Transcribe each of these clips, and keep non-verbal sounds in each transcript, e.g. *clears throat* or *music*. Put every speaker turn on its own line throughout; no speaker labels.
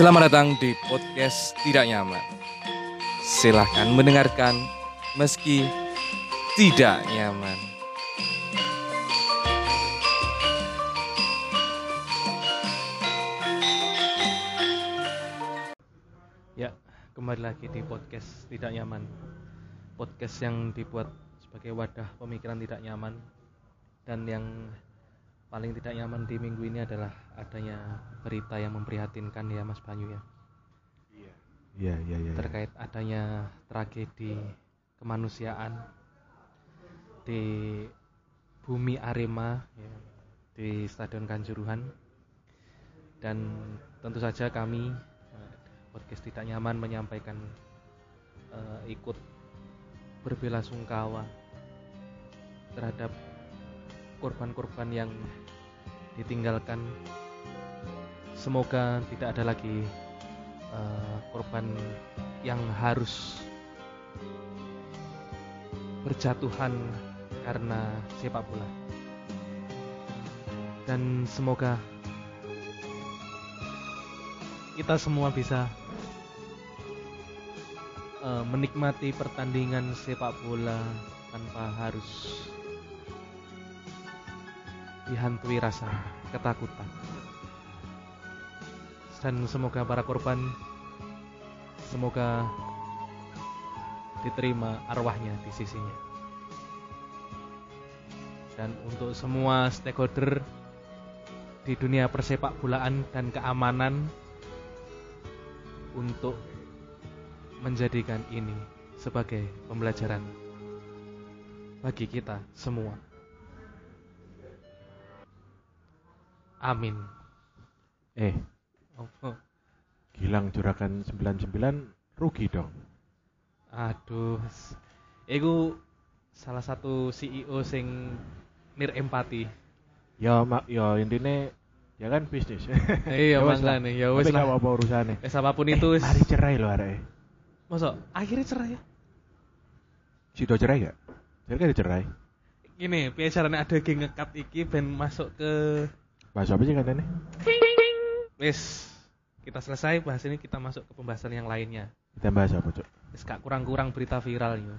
Selamat datang di podcast Tidak Nyaman. Silahkan mendengarkan meski tidak nyaman. Ya, kembali lagi di podcast Tidak Nyaman. Podcast yang dibuat sebagai wadah pemikiran tidak nyaman dan yang paling tidak nyaman di minggu ini adalah adanya berita yang memprihatinkan ya Mas Banyu ya.
Iya, iya, iya.
terkait adanya tragedi kemanusiaan di bumi Arema ya, di Stadion Kanjuruhan. Dan tentu saja kami eh, podcast tidak nyaman menyampaikan eh, ikut berbelasungkawa terhadap korban-korban yang ditinggalkan. Semoga tidak ada lagi eh, korban yang harus berjatuhan karena sepak bola. Dan semoga kita semua bisa eh, menikmati pertandingan sepak bola tanpa harus dihantui rasa ketakutan. Dan semoga para korban semoga diterima arwahnya di sisinya. Dan untuk semua stakeholder di dunia persepak bolaan dan keamanan untuk menjadikan ini sebagai pembelajaran bagi kita semua. Amin.
Eh,
Oh.
Gilang Juragan 99 rugi dong.
Aduh. Iku salah satu CEO sing nir empati.
Ya mak ya intine ya kan bisnis. *laughs*
Iya, makanya, ya wes lah.
apa-apa urusane.
Eh, apa pun
Eh,
itu. s-
mari cerai lo arek.
Masa akhirnya cerai ya?
Sido cerai gak? Jadi kan cerai.
Gini, piye caranya ada geng ngekat iki ben masuk ke
Bahasa apa sih katanya?
wis kita selesai bahas ini kita masuk ke pembahasan yang lainnya.
Kita bahas apa, Cuk?
Wis gak kurang-kurang berita viral yo.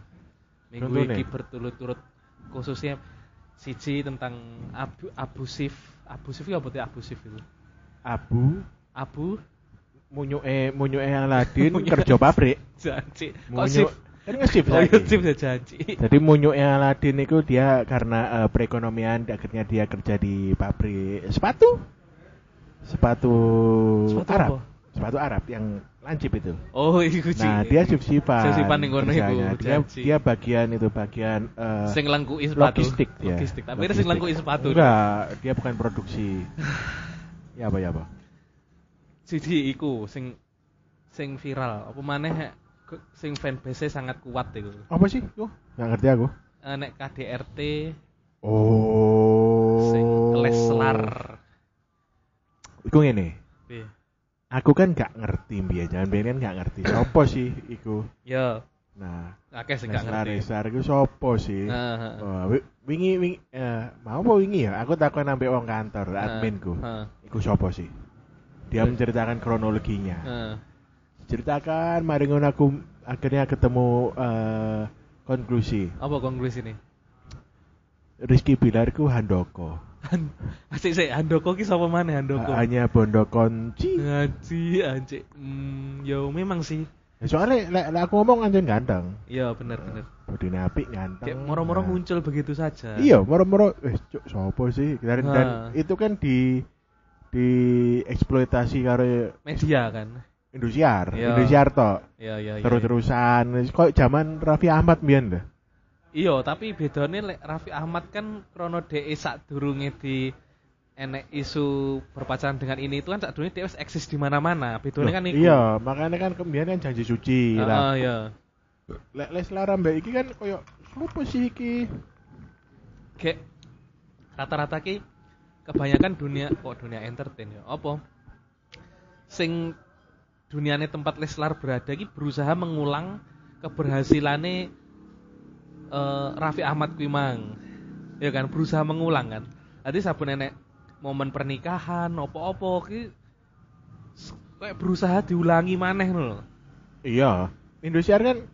Minggu ini berturut-turut khususnya siji tentang abu, abusif abusif ya apa tuh abusif itu
Abu
abu
munyuke munyuke Aladin *laughs*
Munyuke.
kerja pabrik.
janji sip
kan
sip ya janji
Jadi munyuke Aladin itu dia karena eh, perekonomian akhirnya dia kerja di pabrik sepatu. Sepatu,
Sepatu
Arab.
apa?
Sepatu Arab yang lancip itu.
oh iya sih
Nah, dia sip-sipan.
Sip-sipan ning kono iku.
Dia, dia bagian itu bagian eh,
sing langkui sepatu
logistik dia.
logistik tapi dia sing langkui sepatu
Enggak, dia bukan produksi. *laughs* ya apa ya apa?
siji iku sing sing viral apa maneh sing fanbase sangat kuat iku
Apa sih? Oh, nggak ngerti aku.
Eh, nek KDRT
Oh.
sing Leslar
Iku ngene.
Piye?
Aku kan gak ngerti mbiyen, jangan mbiyen kan gak ngerti. Sopo sih iku?
ya
Nah,
akeh sing gak ngerti
Leslar iku sopo sih?
Heeh.
Wi- wingi wingi eh, mau apa wingi ya? Aku takon ambek wong kantor, adminku. Iku sopo sih? Dia menceritakan kronologinya.
Heeh.
Ceritakan, mari ngono aku akhirnya ketemu eh, konklusi.
apa konklusi ini
Rizky Bilar ku Handoko.
asik sik Handoko ki sapa maneh Handoko
Hanya Bondo Konci.
ngaji anjir hmm, yo memang sih
Ya, Soalnya lek lek aku ngomong anjen ganteng.
iya bener bener
Bodine apik ganteng.
kayak moro-moro
Nah.
muncul begitu saja
Iya, moro-moro eh cuk sopo sih? Dan, dan itu kan di di eksploitasi karo
media kan
Indosiar,
Iya.
Indosiar tok.
iya iya iya
Terus-terusan kok zaman Raffi Ahmad mbiyen lho.
Iya, tapi bedanya lek Raffi Ahmad kan krono DE sadurunge di enek isu berpacaran dengan ini itu kan sadurunge dia wis eksis di mana-mana. Bedanya kan iku.
Iya, makanya kan kembian kan janji suci
Heeh,
lah.
iya.
Lek Leslar mbak iki kan koyo sopo sih iki?
Kayak rata-rata ki kebanyakan dunia kok dunia entertain ya. Apa? Sing duniane tempat Leslar berada ki berusaha mengulang keberhasilannya eh, Raffi Ahmad kuwi mang. Ya kan berusaha mengulang kan. Tadi sabun nenek momen pernikahan opo-opo ki kayak berusaha diulangi maneh lho.
Iya, Indosiar kan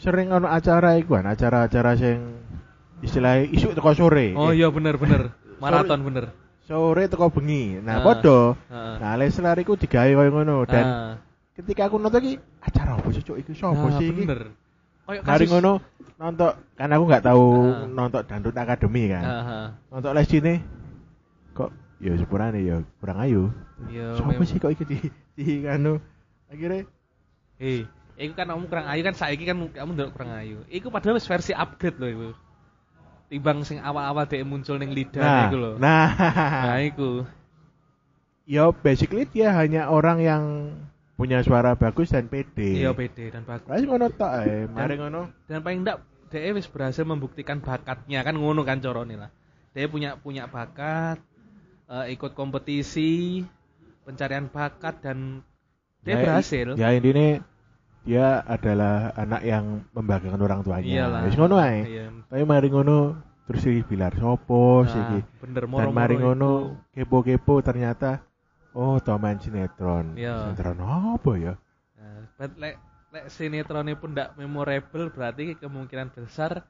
sering ono acara iku kan, acara-acara sing istilahnya isu teko sore.
Oh iya bener bener. Maraton bener.
Sore teko bengi. Nah,
Ah,
padha.
Heeh.
Nah, Leslar iku digawe koyo ngono dan
Ah.
ketika aku nonton iki acara apa sih cuk iki sapa
Nah,
sih iki?
bener. Kayak kasus-
ngono nonton kan aku nggak tahu
Ah.
nonton Dangdut Academy kan.
Ah, ah.
Nonton les sini kok ya sepurane ya kurang ayu.
Iya,
Siapa
mem-
sih kok iki di di anu akhirnya
Eh, iku kan kamu kurang ayu kan saiki kan kamu ndelok kurang ayu. Iku padahal wis versi upgrade loh iku. Timbang sing awal-awal dhek muncul ning lidah
nah,
iku lho.
nah,
Nah, iku.
ya basically dia hanya orang yang punya suara bagus dan pede.
Iya pede dan bagus.
Wes ngono tok ae, mari ngono.
Dan paling ndak dhek wis berhasil membuktikan bakatnya kan ngono kan corone lah. Dhek punya punya bakat, eh, ikut kompetisi, pencarian bakat dan dia
Ya,
berhasil.
Ya intinya dia adalah anak yang membanggakan orang tuanya.
Iyalah.
Wis ngono ae.
Iya.
Tapi mari ngono terus iki bilar sopo.
Nah, bener
Dan mari ngono kepo-kepo ternyata oh toh main sinetron.
Iya.
Sinetron apa ya?
Nah, lek lek sinetronnya pun tidak memorable berarti kemungkinan besar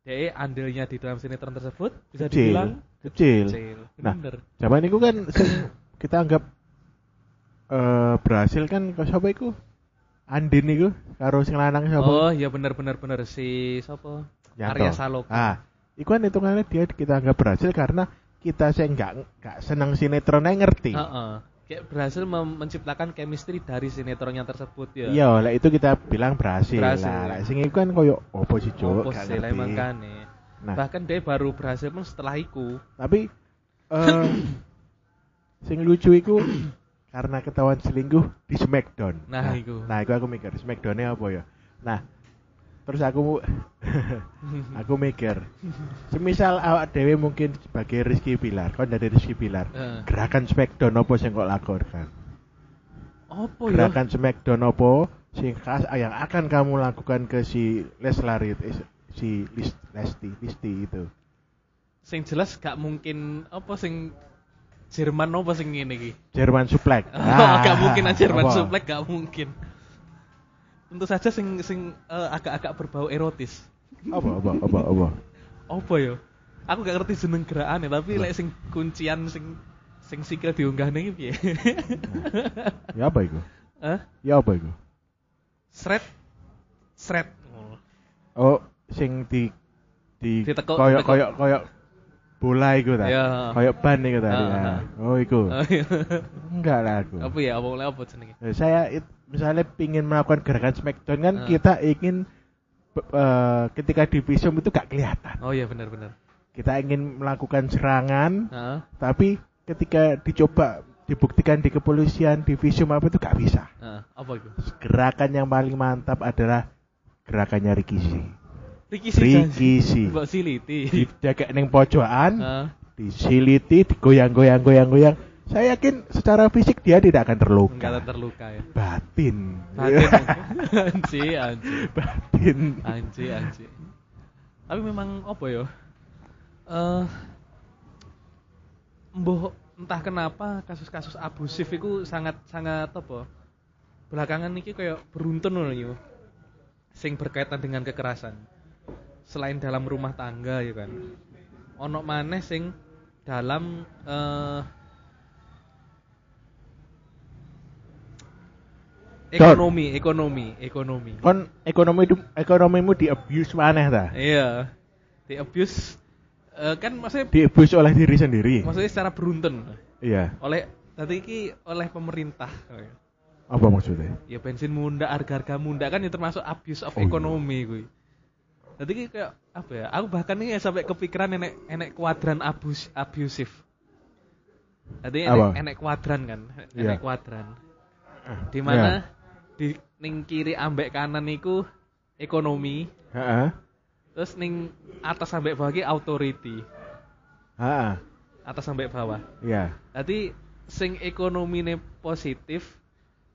DE andilnya di dalam sinetron tersebut bisa
Kecil.
dibilang
Kecil.
kecil.
Nah,
Bener.
Zaman itu kan kita anggap eh berhasil kan sapa iku? Andin iku karo sing lanang sapa?
Oh, iya bener bener bener si sapa? Arya Saloka.
Ah, iku kan hitungannya dia kita anggap berhasil karena kita sih nggak nggak seneng sinetronnya ngerti.
Heeh. Kayak berhasil menciptakan chemistry dari sinetronnya tersebut ya.
Iya, lah itu kita bilang berhasil.
Berhasil.
Lah, lah sing iku kan koyo opo sih, Cuk? Nggak
sih lah makane.
Nah,
Bahkan dia baru berhasil pun setelah iku.
tapi eh *coughs* sing lucu iku karena ketahuan selingkuh di Smackdown.
Nah, iku.
Nah, iku aku mikir Smackdownnya apa ya? Nah, terus aku *laughs* aku mikir semisal awak dewe mungkin sebagai Rizky Bilar kon dari Rizky Bilar
Heeh.
gerakan Smackdown apa sing kok lakukan
Apa ya?
gerakan Smackdown apa sing khas yang akan kamu lakukan ke si Leslar itu eh, si Lesti Listi itu
Sing jelas gak mungkin apa sing Jerman apa sing ngene iki?
Jerman Suplex *laughs*
Oh, gak mungkin aja Jerman
Ah, apa?
Suplex gak mungkin. Tentu saja sing sing eh, agak-agak berbau erotis.
apa apa apa apa
Apa ya? Aku gak ngerti jeneng gerakane tapi lek sing kuncian sing sing sikil diunggah ning piye? *laughs*
ya apa itu
Hah?
ya apa itu
Shred shred.
oh sing di di
Ditekuk-
koyok koyok koyok bola iku ta
Ya.
koyok ban iku tadi
Ah,
nah.
ah.
oh iku
Oh, iya.
enggak lah aku
apa ya? Apa oleh apa jenenge?
Eh, saya it- misalnya ingin melakukan gerakan Smackdown kan
Ah.
kita ingin eh, ketika di visum itu gak kelihatan
Oh iya benar-benar.
kita ingin melakukan serangan
Heeh.
tapi ketika dicoba dibuktikan di kepolisian di visum apa itu gak bisa
Heeh, apa itu?
gerakan yang paling mantap adalah gerakannya Rikishi
Sih.
Rikishi
Mbok siliti.
dijaga neng pojokan
Heeh.
disiliti digoyang-goyang goyang-goyang saya yakin secara fisik dia tidak akan terluka
Enggak terluka ya.
batin
Batin. *laughs* anji, anji.
batin
Anji, anji. Tapi memang apa ya? Eh mbuh entah kenapa kasus-kasus abusif itu sangat sangat apa? Belakangan ini kayak beruntun loh. Sing berkaitan dengan kekerasan. Selain dalam rumah tangga ya kan. Ono maneh sing dalam eh ekonomi, ekonomi, ekonomi.
kon ekonomi ekonomimu di abuse maneh ta
Iya. Di abuse eh, kan maksudnya
di abuse oleh diri sendiri
maksudnya secara beruntun
iya
oleh tadi iki oleh pemerintah.
apa maksudnya
Ya bensin munda, harga-harga munda kan itu termasuk abuse of
Oh, iya.
economy ki kayak apa ya? Aku bahkan nih sampai kepikiran enek enek kuadran abus abusif. Tadi enek, enek kuadran kan, enek kuadran. Di mana di ning kiri ambek kanan niku ekonomi,
Heeh.
terus ning atas sampai bawah ki authority.
Heeh.
Atas sampai bawah.
Iya.
Tadi sing ekonomine positif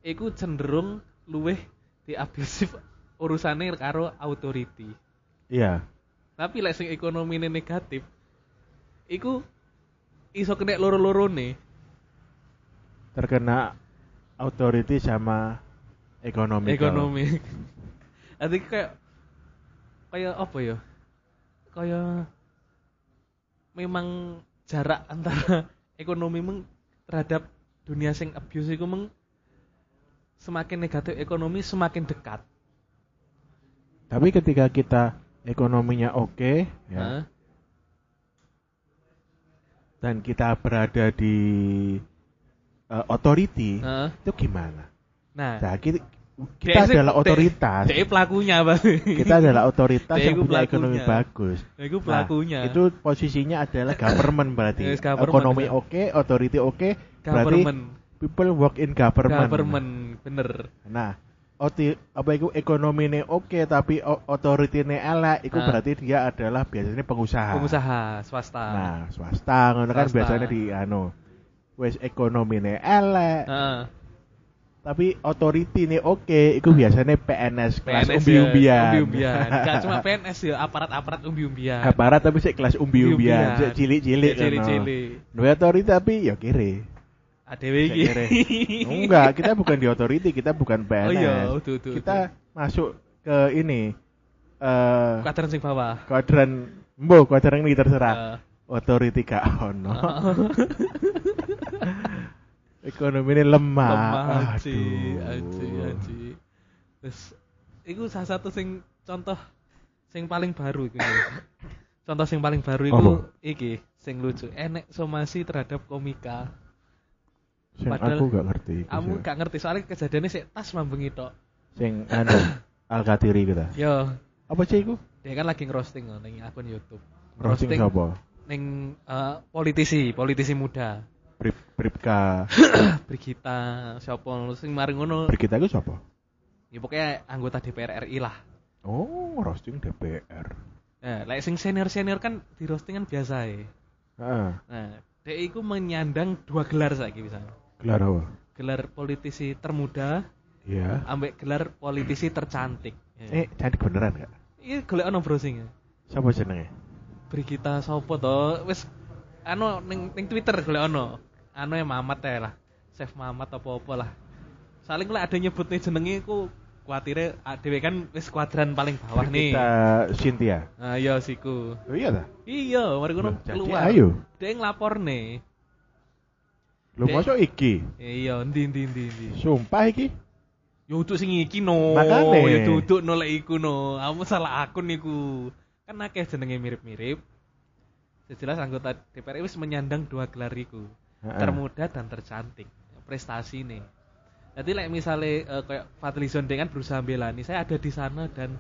iku cenderung luweh di abusif *laughs* urusane karo authority.
Iya.
Tapi lek sing ekonomine negatif iku iso kena loro-lorone.
Terkena authority sama ekonomi.
ekonomi. *laughs* Nanti kayak kayak apa ya? Kayak memang jarak antara *laughs* ekonomi meng terhadap dunia sing abuse iku meng semakin negatif ekonomi semakin dekat.
Tapi ketika kita ekonominya oke, ya,
Hah?
dan kita berada di eh, authority,
Hah?
itu gimana?
Nah,
Nah, kita, kita
sih-
adalah otoritas.
dek pelakunya, Bang.
kita adalah otoritas yang punya ekonomi
pelakunya.
bagus.
Nah, iku
Nah,
pelakunya.
itu posisinya adalah government berarti.
Yes, government,
Ekonomi oke, authority oke, berarti
government.
people work in government.
Government, bener.
Nah, oti, apa itu ekonomi ini oke tapi o- authority ini elek, itu
Nah.
berarti dia adalah biasanya pengusaha.
Pengusaha swasta.
Nah, swasta ngono kan
Swasta.
biasanya di anu wes ekonomi ini elek,
Heeh.
tapi authority ini oke, itu biasanya PNS kelas
PNS
umbi-umbian.
ya, umbi-umbian. *laughs* Gak cuma PNS ya, aparat-aparat umbi-umbian.
Aparat tapi sih kelas umbi-umbian, sik cilik-cilik
cilik-cilik.
authority tapi ya kiri.
ADW iki. *laughs*
Enggak, kita bukan di authority, kita bukan PNS.
Oh iya, utuh, utuh,
kita masuk ke ini eh
Kuadran sing bawah.
kuadran mbo kuadran ini terserah.
Eh,
Authority gak ono.
Oh. *laughs*
Ekonomi ini lemah.
lemah aji,
Aduh.
aji, aji. Terus, iku salah satu sing contoh sing paling baru iku. contoh sing paling baru iku
Apa?
iki sing lucu. Enek somasi terhadap komika.
Sing
Padahal
aku gak ngerti.
Kamu
sih.
gak ngerti soalnya kejadiannya sih tas mambengi tok.
Sing anu *coughs* Al-Qadiri kita.
Yo,
Apa sih iku?
dia kan lagi ngerosting oh, ning akun YouTube.
Roasting sapa?
ning eh, politisi, politisi muda.
Brip Bripka. *coughs*
Brigita, siapa sing mari ngono.
Brigita iku sapa?
Ya pokoknya anggota DPR RI lah.
Oh, roasting DPR.
Nah, like sing senior-senior kan di roasting kan biasa ya.
Heeh.
Nah, dia itu menyandang dua gelar saiki bisa.
Gelar apa?
Gelar politisi termuda,
Iya.
ambek gelar politisi tercantik. Ya.
Eh, cantik beneran gak?
Ini golek ono browsing ya.
Siapa jenenge?
Brigita sopo to? Wis anu ning ning Twitter golek ono. Anu ya Mamat ya lah. Chef Mamat apa-apa lah. Saling lah ada nyebut nih jenenge ku kuatire dhewe kan wis kuadran paling bawah nih.
Brigita Cynthia.
Nah, iya siku.
Oh iya ta?
Iya, mari
jadi
keluar.
ayo.
Dia ngelapor nih.
Lu
Dek.
masuk iki?
Iya, ndi ndi ndi ndi.
Sumpah iki.
Yo duduk sing iki no.
Makane.
Ya duduk no lek iku no. Kamu salah akun niku. Kan akeh jenenge mirip-mirip. Sejelas anggota DPR wis menyandang dua gelar iku. Termuda dan tercantik. Prestasi nih. Jadi like misalnya eh, kayak Fadli Zon dengan berusaha belani, saya ada di sana dan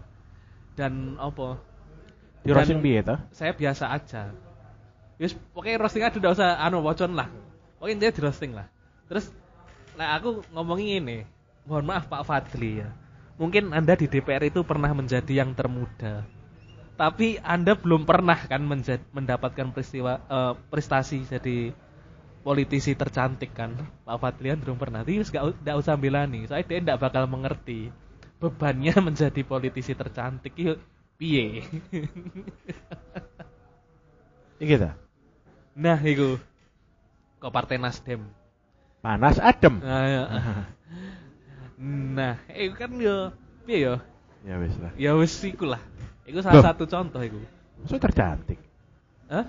dan apa?
Di roasting piye
saya biasa aja. Yus, pokoknya roasting aja udah usah anu wocon lah. Pokoknya intinya di roasting lah. Terus, nah aku ngomongin ini, mohon maaf Pak Fadli ya. Mungkin Anda di DPR itu pernah menjadi yang termuda. Tapi Anda belum pernah kan menjad- mendapatkan peristiwa eh, prestasi jadi politisi tercantik kan. Pak Fadlian belum pernah. Jadi gak, u- gak usah belani. Soalnya dia gak bakal mengerti bebannya *laughs* menjadi politisi tercantik itu piye. *laughs*
Ta?
Nah, itu kok partai Nasdem.
Panas adem.
Nah, ya. nah, itu kan yo piye yo?
ya wis lah.
Ya wis iku lah. Iku salah
Loh.
satu contoh iku.
So tercantik.
Hah?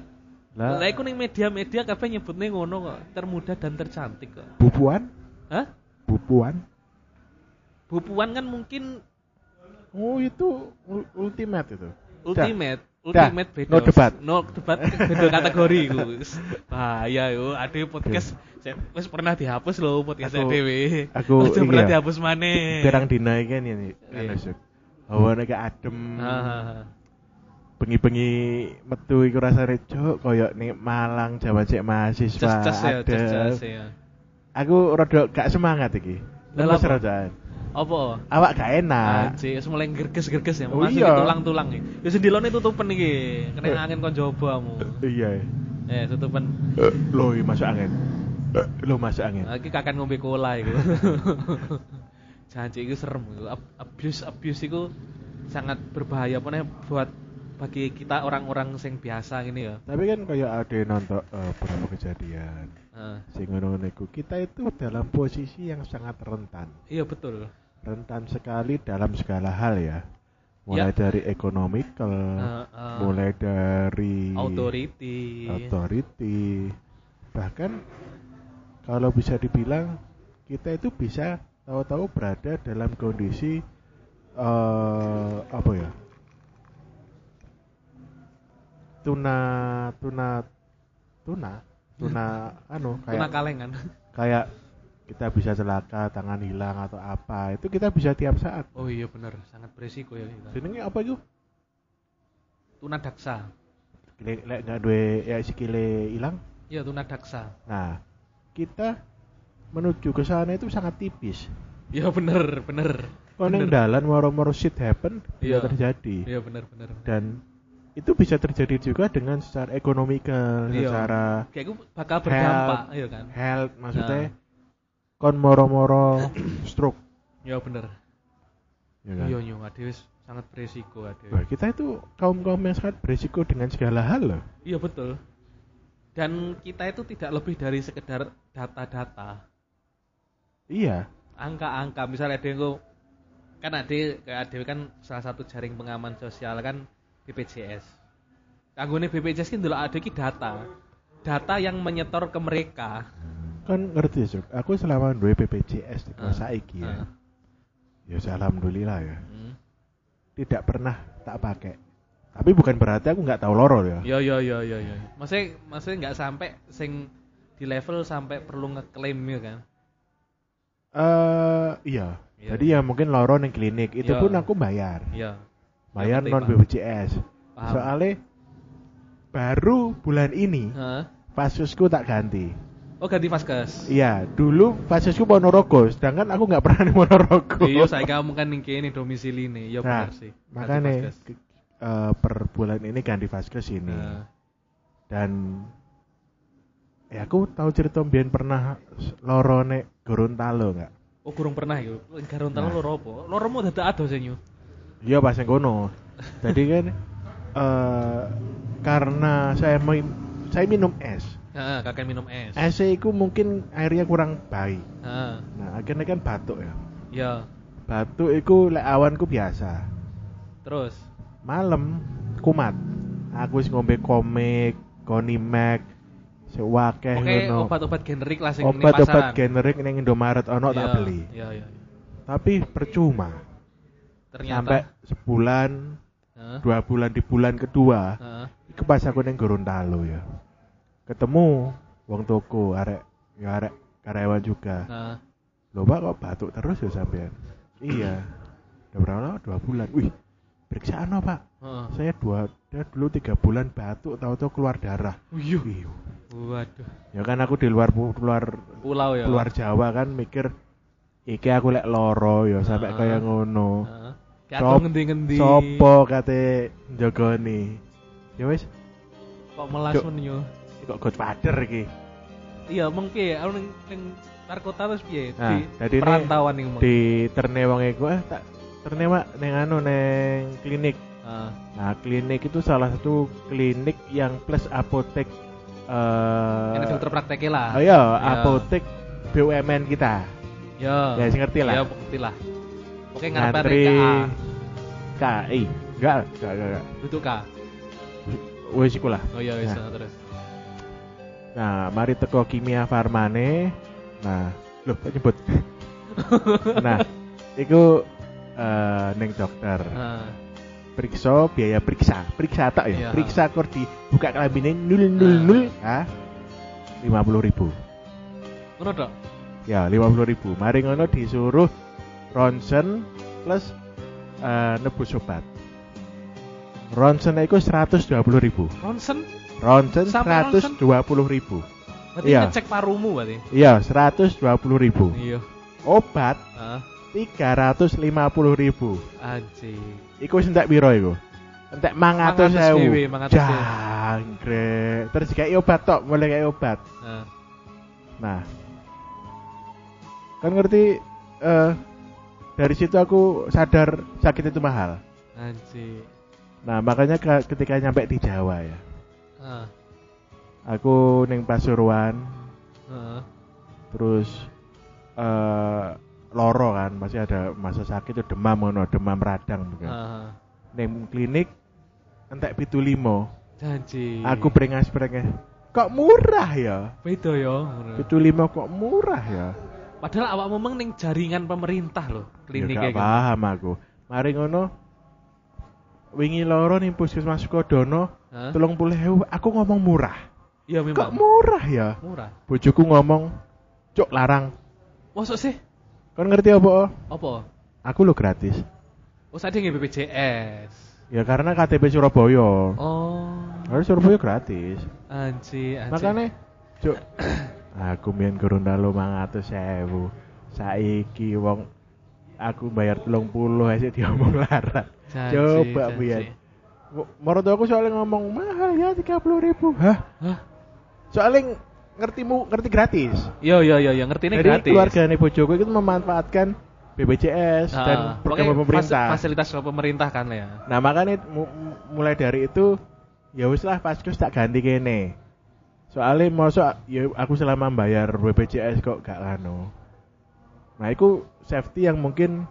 Lah,
Lah iku ning media-media kabeh nyebutnya ngono kok, termuda dan tercantik kok.
bubuan?
Hah?
Bubuan?
Bupuan kan mungkin
Oh, itu ul- ultimate itu.
ultimate. Ultimate beda.
No debat.
No debat beda kategori iku. Bahaya yo, ada podcast saya wis pernah dihapus loh podcast
Aku-
dhewe.
aku
Ojo pernah
ya.
dihapus maneh.
Pirang dina iki kan ini.
Iya.
Hawane kayak adem. Bengi-bengi metu iku rasane cuk koyo ning Malang Jawa cek mahasiswa.
Ces-ces ya, ces-ces ya.
Aku rada gak semangat iki. Lemes
apa? Apa?
Awak gak enak.
Anjir, wis mulai gerges-gerges ya,
Oh,
masuk
iya.
tulang-tulang iki. Ya sendilone tutupen iki, kena angin kon jobamu.
Iya.
Eh, tutupen.
Eh, Loh, masuk angin. Eh, Loh, masuk angin.
Iki kakan ngombe cola iku. *laughs* Janji iku serem. Ab- Abuse abuse iku sangat berbahaya pokoknya buat bagi kita orang-orang sing biasa ini ya.
Tapi kan kayak ada nonton eh, beberapa kejadian.
Heeh.
Sing kita itu dalam posisi yang sangat rentan.
iya betul.
Rentan sekali dalam segala hal ya. Mulai dari economical,
Heeh.
mulai dari
authority.
authority. Bahkan kalau bisa dibilang kita itu bisa tahu-tahu berada dalam kondisi eh apa ya? Tuna tuna tuna tuna *laughs* anu
Tuna
kayak
kalengan.
kayak kita bisa celaka, tangan hilang atau apa. Itu kita bisa tiap saat.
Oh iya bener, sangat beresiko ya kita.
Jenenge apa itu?
Tuna daksa.
Lek lek nggak duwe ya sikile hilang.
Iya tuna daksa.
Nah, kita menuju ke sana itu sangat tipis.
Iya bener, bener.
Kalau yang dalan moro-moro shit happen
Iya.
terjadi.
Iya bener. bener.
Dan itu bisa terjadi juga dengan secara ekonomikal,
Iya.
secara
Kayak gue bakal berdampak, iya kan?
health maksudnya
Nah.
Kon moro-moro *clears throat* stroke.
Iya bener.
Ya kan?
Iya adewe sangat beresiko adewe.
Wah, kita itu kaum-kaum yang sangat berisiko dengan segala hal loh.
Iya betul. Dan kita itu tidak lebih dari sekedar data-data,
Iya.
angka-angka. Misalnya ada yang kan ada kayak ada kan salah satu jaring pengaman sosial kan BPJS. Kanggone BPJS kan dulu ada ki data, data yang menyetor ke mereka.
Kan ngerti Sok, aku selama duwe BPJS di
Ah,
saiki ya.
ah.
Ya alhamdulillah ya.
Hmm.
Tidak pernah tak pakai. Tapi bukan berarti aku nggak tahu loro ya.
Ya ya ya ya ya. Maksudnya maksudnya nggak sampai sing di level sampai perlu ngeklaim ya kan.
Eh iya.
Iya.
Jadi ya mungkin loro ning klinik itu
Iya.
pun aku bayar.
Iya.
Bayar
penting,
non. BPJS.
Paham.
Soalnya baru bulan ini
Heeh.
Fasusku tak ganti.
Oh ganti vaskes.
Iya, dulu Fasusku Ponorogo, sedangkan aku nggak pernah di Ponorogo.
Iya, saya kamu kan ning kene domisili nih. Ya
Nah,
benar sih.
Makanya
vaskes.
eh, per bulan ini ganti Faskes ini.
Nah,
Dan ya aku tahu cerita Bian pernah loro nek Gorontalo nggak?
oh kurang pernah ya. Gorontalo
Nah.
loro apa? Loro mau dadak ado.
Iya pas yang kono. Jadi kan eh karena saya min- saya minum es.
Heeh, kakek minum es.
Es itu mungkin airnya kurang baik.
Heeh.
Nah, akhirnya kan batuk ya.
Ya.
Batuk itu lek awanku biasa.
Terus
Malam kumat. Aku wis ngombe komik, Konimax, sewakeh
Oke,
ngono.
obat-obat generik lah sing
Obat-obat
pasaran.
generik ning Indomaret ono tak
Iya,
beli.
Iya, iya. iya.
Tapi percuma.
Ternyata
Sampai sebulan,
Heeh.
dua bulan di bulan kedua,
Heeh.
Iku pas aku ning Gorontalo ya. Ketemu wong toko arek ya arek karyawan juga.
Nah,
Pak kok batuk terus ya sampean? iya. Udah berapa lama? Dua bulan. Wih, periksaan apa Pak?
heeh.
Saya dua, dia dulu tiga bulan batuk, tahu-tahu keluar darah.
Wih,
Wih,
waduh.
ya kan aku di luar luar
Pulau ya.
luar Jawa kan mikir iki aku lek loro ya sampai
Ah.
kaya ngono.
Kayak
Sop-
ngendi-ngendi.
Sopo kate njogoni? Ya wis,
Kok melas
Cuk.
Yo.
kok Godfather iki.
Iya, mengke aku ning ning Tarkota terus piye?
Nah,
di perantauan ning
di terne wong iku eh tak terne mak neng anu neng klinik.
Ah,
Nah, klinik itu salah satu klinik yang plus apotek eh
ini filter prakteknya lah.
Oh iya,
Ya.
apotek BUMN kita.
Ya.
Ya, sing ngerti lah.
Ya, ngerti lah. Oke, ngarepe KA.
KI. Enggak, enggak, enggak. enggak.
Duduk K.
Wis iku lah.
Oh iya, wis
Nah.
terus.
Nah, mari teko kimia farmane. Nah, loh kok nyebut. *laughs* nah, iku eh neng dokter.
Nah,
Periksa biaya periksa, periksa tak ya.
Iya.
Periksa kor di buka kelambine nul nul nul, ah. 50.000 ribu.
ngono tok.
Ya, 50.000 ribu. Mari ngono disuruh ronsen plus eh nebus obat. Ronsen iku 120.000 ribu.
Ronsen,
Ronsen
Sampai ronsen?
120.000 ribu.
berarti
Iya.
ngecek parumu berarti.
Iya, 120.000 ribu.
Iya.
Obat
Ah,
350.000 ribu.
anjing.
Iku wis entek piro iku? Entek
500.000,
500.000.
500.000.
Jangkrik. Terus kayak obat tok, mulai kayak obat.
Nah,
Nah. Kan ngerti eh dari situ aku sadar sakit itu mahal.
anjing.
Nah, makanya ke- ketika nyampe di Jawa ya. Aku ning Pasuruan,
heeh.
terus eh loro kan, masih ada masa sakit itu demam ngono, demam radang bukan.
Ah,
Ning klinik entek pitu limo.
janji.
Aku brengas-brengas. Kok murah ya?
beda ya.
Pitu limo kok murah ya?
Padahal awak memang ning jaringan pemerintah loh
Ya
kliniknya
gak
kan.
paham aku. Mari ngono wingi loro ning puskesmas Kodono Telung puluh ewu, aku ngomong murah.
Iya
Kok
memang.
murah ya?
Murah.
Bojoku ngomong, cuk larang.
Masuk sih?
Kon ngerti apa?
Apa?
Aku lo gratis.
Oh, saya nggih BPJS.
Ya karena KTP Surabaya.
Oh.
Harus Surabaya gratis.
Anji.
Makanya, cuk, *clears throat* aku mien kurun dalu mangatus sewu. Saiki wong aku bayar telung puluh aja diomong larang. Coba
janji.
Biar. Menurut aku soalnya ngomong mahal ya tiga puluh ribu. Hah?
Hah?
Soalnya ngertimu ngerti gratis.
Yo yo yo yo ngerti ini
Jadi
gratis.
keluarga nih bojoku itu memanfaatkan BPJS
Ah,
dan program pemerintah.
fas- fasilitas pemerintah kan ya.
Nah makanya mu- mu- mulai dari itu ya wis lah paskus tak ganti kene. Soalnya mosok ya aku selama bayar BPJS kok gak lano. Nah itu safety yang mungkin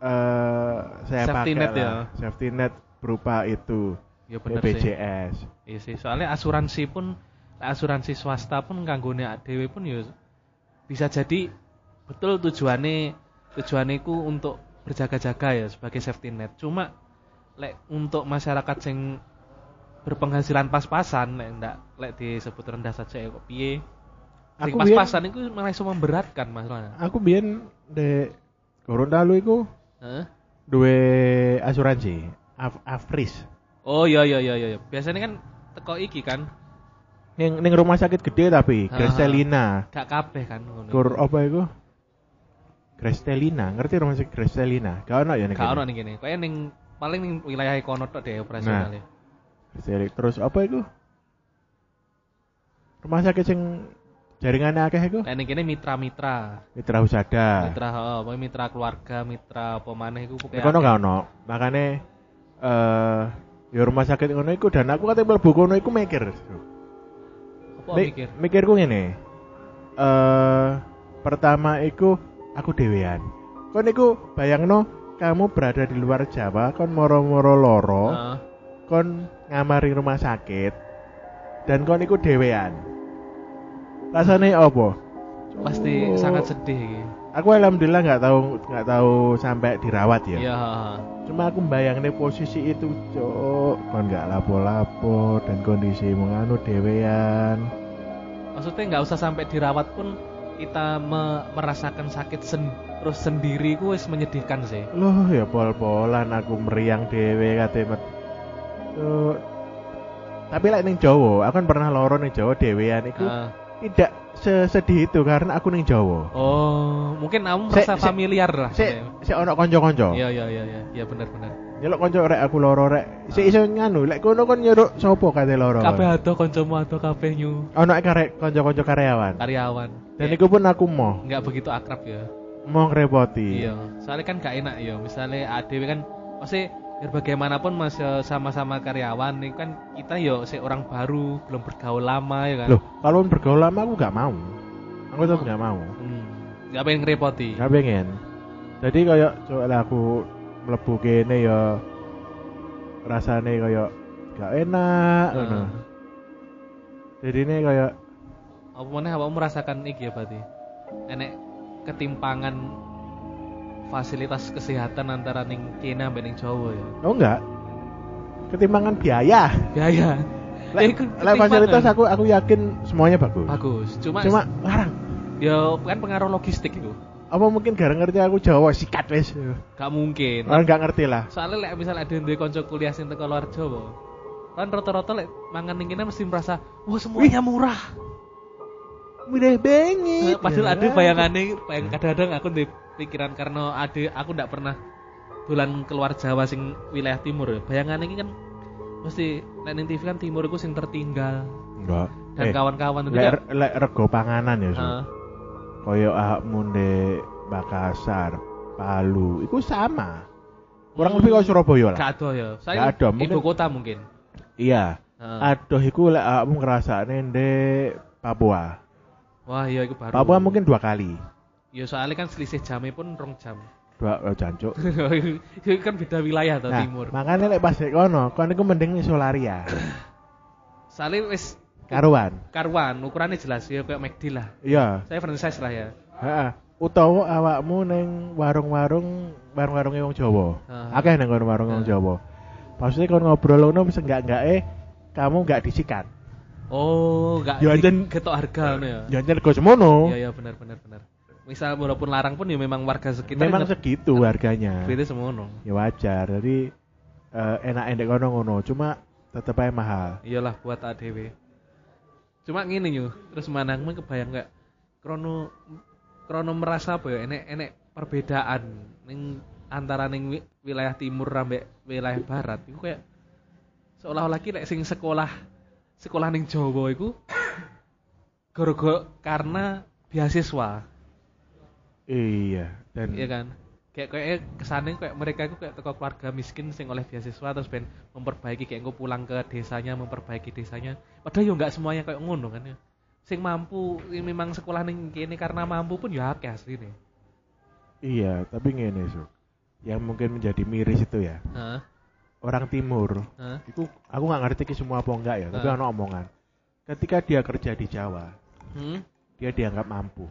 eh saya
Safety
pakai
net
lah.
ya.
Safety net berupa itu
Ya bener sih.
BPJS.
Iya sih, soalnya asuransi pun asuransi swasta pun kanggone dhewe pun ya bisa jadi betul tujuannya tujuannya ku untuk berjaga-jaga ya sebagai safety net. Cuma lek untuk masyarakat yang berpenghasilan pas-pasan lek ndak lek disebut rendah saja ya kok piye. Sing
Aku
pas-pasan itu malah iso memberatkan masalahnya.
Aku biyen de Gorontalo iku
Heeh.
duwe asuransi Af Afris.
Oh iya iya iya iya. Biasanya kan teko iki kan
Ning ning rumah sakit gede tapi
Ah.
Grestelina.
gak kabeh kan ngono.
Kur apa iku? Grestelina, ngerti rumah sakit Grestelina? Gak ono ya ning
Gak ono ning kene. Kayak ning paling ning wilayah kono tok deh operasionalnya.
Grestelina. Terus apa iku? Rumah sakit sing jaringannya akeh iku?
Nah, ning kene mitra-mitra.
Mitra Husada.
Mitra, heeh, mitra keluarga, mitra apa maneh iku
Nek kono gak ono. Makane eh ya rumah sakit ngono iku dan aku kate mlebu kono iku mikir.
Apa
Mi-
mikir?
Mikirku ngene. Eh pertama iku aku dhewean. Kon iku bayangno kamu berada di luar Jawa, kon moro-moro loro,
Heeh.
kon ngamari rumah sakit dan kon iku dhewean. Rasane apa?
pasti
Oh.
sangat sedih iki.
Aku alhamdulillah nggak tahu nggak tahu sampai dirawat ya.
Iya.
Cuma aku bayangin posisi itu, cok, kon nggak lapo-lapo dan kondisi menganu dewean.
Maksudnya nggak usah sampai dirawat pun kita me- merasakan sakit sen- terus sendiri ku wis menyedihkan sih.
Loh ya pol-polan aku meriang dewe kate met. Tapi lek ning Jawa, aku kan pernah loro ning Jawa dewean iku
Heeh.
tidak sesedih itu karena aku ning Jawa.
Oh, mungkin kamu merasa
sik,
familiar lah.
Sik sik ono kanca-kanca.
Iya, iya, iya, iya, iya benar-benar.
Nyeluk kanca rek aku loro rek. Sik iso nganu, lek kono kon nyeruk sapa kate loro.
Kabeh ado kancamu ado kabeh nyu
Ono karek kanca-kanca karyawan.
karyawan.
Dan
Ya,
iku pun aku mau
nggak begitu akrab ya.
mau ngerepoti.
Iya, soalnya kan gak enak ya. Misalnya ADW kan pasti biar bagaimanapun masih sama-sama karyawan ini kan kita yo si orang baru belum bergaul lama ya kan.
Loh, kalau bergaul lama aku gak mau. Aku tetap gak mau.
Hmm, nggak pengen ngerepoti.
Gak pengen. Jadi kayak coba lah aku mlebu kene ya rasane kayak gak enak ngono. Jadi ini kayak
Apa mana apa merasakan iki ya berarti? Enek ketimpangan fasilitas kesehatan antara ning kene ambek ning Jawa ya.
oh enggak. Ketimbangan biaya.
Biaya. *laughs*
Lek fasilitas aku aku yakin semuanya bagus.
bagus. Cuma
Cuma larang.
ya kan pengaruh logistik itu.
Apa mungkin gara ngerti aku Jawa sikat wis.
Gak mungkin.
Orang gak ngerti lah.
Soalnya lek misal ada duwe kanca kuliah sing teko luar Jawa, kan rata-rata lek mangan ning kene mesti merasa, "Wah, semuanya murah."
Mudah banget.
Padahal
Ya.
ada bayangane, bayang kadang-kadang aku di pikiran karena ada aku ndak pernah dolan keluar Jawa sing wilayah timur ya. Bayangane iki kan mesti lek ning TV kan timur iku sing tertinggal
Enggak.
dan
Eh,
kawan-kawan itu
lek
kan
lek rego panganan ya, Su.
Heeh.
Kaya ahakmu ndek Makassar, Palu, itu sama. Kurang lebih kok Surabaya lah.
Gak ada ya. Saya
Gak ada,
ibu kota mungkin.
Iya.
Heeh.
Aduh iku lek awakmu ngrasakne ndek Papua.
Wah, iya itu baru.
Papua mungkin dua kali.
Ya soalnya kan selisih jamnya pun rong jam.
Dua oh, jancuk. *laughs*
itu kan beda wilayah atau
Nah,
timur.
makanya lek pas kono, kono iku mending Solaria. *clears throat*
Soalnya wis
Karuan.
karuan, ukurannya jelas ya kayak McD lah.
Iya.
Saya franchise lah ya.
Heeh. Utawa awakmu ning warung-warung warung-warunge wong Jawa. Akeh nang kono warung wong. Jawa. Maksudnya kon ngobrol ngono bisa enggak enggak eh kamu enggak disikat.
Oh, enggak
Ya, dan-
ketok harga ngono ya.
Jangan rego semono.
Iya, iya benar benar benar. Misal walaupun larang pun ya memang warga sekitar
Memang segitu harganya.
Beda semono.
Ya wajar. Jadi eh, enak endek kono ngono, cuma tetep aja mahal.
Iyalah buat ADW. Cuma ngene yo, terus manangmu kebayang nggak krono krono merasa apa ya enek enek perbedaan ning antara ning wi- wilayah timur sampai wilayah barat itu kayak seolah-olah ki lek sing sekolah sekolah ning Jawa iku *coughs* gara-gara karena beasiswa,
Iya, dan
iya kan? Kayak kayak kesane kayak mereka itu kayak teko keluarga miskin sing oleh beasiswa terus ben memperbaiki kayak engko pulang ke desanya memperbaiki desanya. Padahal yo nggak semuanya kayak ngono kan ya. Sing mampu yang memang sekolah ning kene karena mampu pun ya akeh asline.
iya, tapi ngene, Su. Yang mungkin menjadi miris itu ya.
Heeh.
Orang timur
Heeh.
itu aku nggak ngerti ki semua apa enggak ya, tapi
Heeh.
ono omongan. Ketika dia kerja di Jawa,
Hmm.
dia dianggap mampu.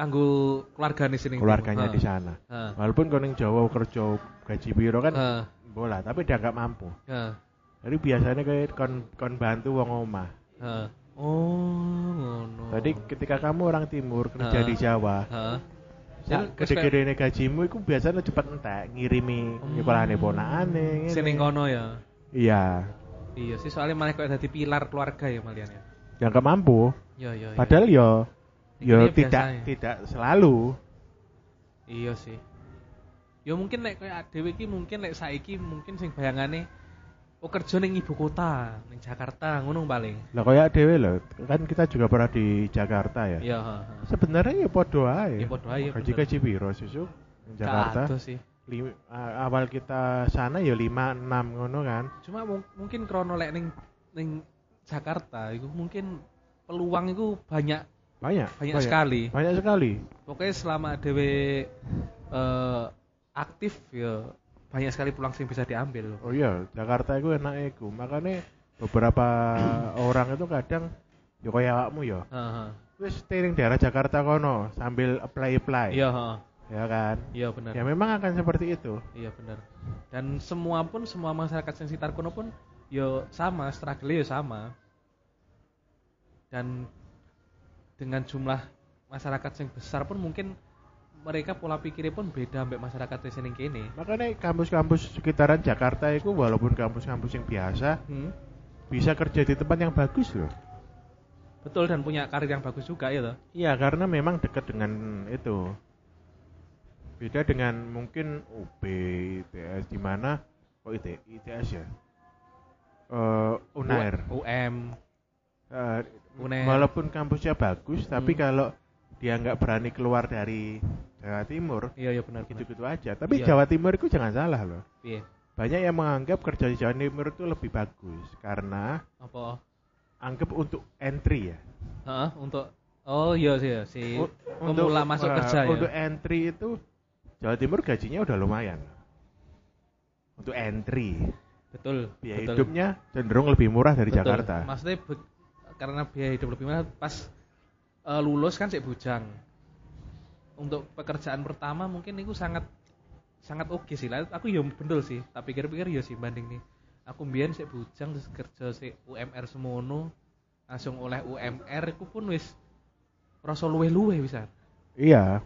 Kanggo keluargane sini.
Keluarganya di sana. Walaupun kau ning Jawa kerja gaji biro kan
Heeh.
bola, tapi dianggap mampu.
Heeh.
Jadi biasanya kayak kon kon bantu wong omah.
Heeh. Oh, ngono.
Tadi ketika kamu orang timur kerja di Jawa, ya,
terus
gede-gede gajimu itu biasanya cepet entek ngirimi
Hmm.
nyekolahane ponakane.
Sing ning kono ya.
Iya,
Iya sih soalnya malah kayak dadi pilar keluarga ya malian ya.
dianggap mampu.
Iya iya. iya.
Padahal yo yo
Ini
tidak
biasanya.
tidak selalu.
Iya sih. Ya mungkin nek koyo dhewe iki mungkin nek saiki mungkin sing bayangane oh kerja ning ibu kota, ning Jakarta ngono paling.
Lah kayak dewe loh, kan kita juga pernah di Jakarta ya.
Iya, heeh.
Sebenarnya ya podo ae.
Ya podo ae,
Gaji
bener.
gaji biro susu Jakarta.
Sih.
Lim- awal kita sana ya 5 6 ngono kan.
Cuma mung- mungkin krono lek ning ning Jakarta itu mungkin peluang itu banyak
Banyak.
banyak, sekali.
Banyak sekali.
Pokoknya selama dewe eh, aktif ya banyak sekali peluang yang bisa diambil.
Oh iya, Jakarta itu enak iku. Makanya beberapa *clears throat* orang itu kadang ya kayak awakmu ya.
Heeh.
Wis daerah Jakarta kono sambil apply-apply.
Iya, heeh.
Ya kan?
Iya benar.
Ya memang akan seperti itu.
Iya benar. Dan semua pun semua masyarakat sekitar kono pun yo sama, struggle yo sama. Dan dengan jumlah masyarakat yang besar pun mungkin mereka pola pikirnya pun beda ambek masyarakat di sini kene.
Makanya kampus-kampus sekitaran Jakarta itu walaupun kampus-kampus yang biasa
Hmm.
bisa kerja di tempat yang bagus loh.
Betul dan punya karir yang bagus juga ya toh.
Iya, karena memang dekat dengan itu. Beda dengan mungkin UB, ITS di mana oh IT, ITS ya. Eh Unair.
UM.
Eh, Walaupun kampusnya bagus, tapi
Hmm.
kalau dia nggak berani keluar dari Jawa Timur,
Iya iya benar
gitu-gitu aja. Tapi
Iya.
Jawa Timur itu jangan salah loh.
Iya.
Banyak yang menganggap kerja di Jawa Timur itu lebih bagus karena
Apa?
anggap untuk entry ya.
Heeh, untuk Oh iya sih ya, si
U-
pemula masuk
eh,
kerja ya.
Untuk entry itu Jawa Timur gajinya udah lumayan. Untuk entry,
Betul.
biaya
betul.
hidupnya cenderung lebih murah dari
Betul.
Jakarta.
Maksudnya karena biaya hidup lebih mahal pas eh, lulus kan sik bujang. Untuk pekerjaan pertama mungkin itu sangat sangat oke sih lah. Aku ya bener sih. Tak pikir-pikir ya sih banding nih. Aku mbiyen sik bujang terus kerja sik UMR semono langsung oleh UMR iku pun wis rasa luwe-luwe bisa.
Iya.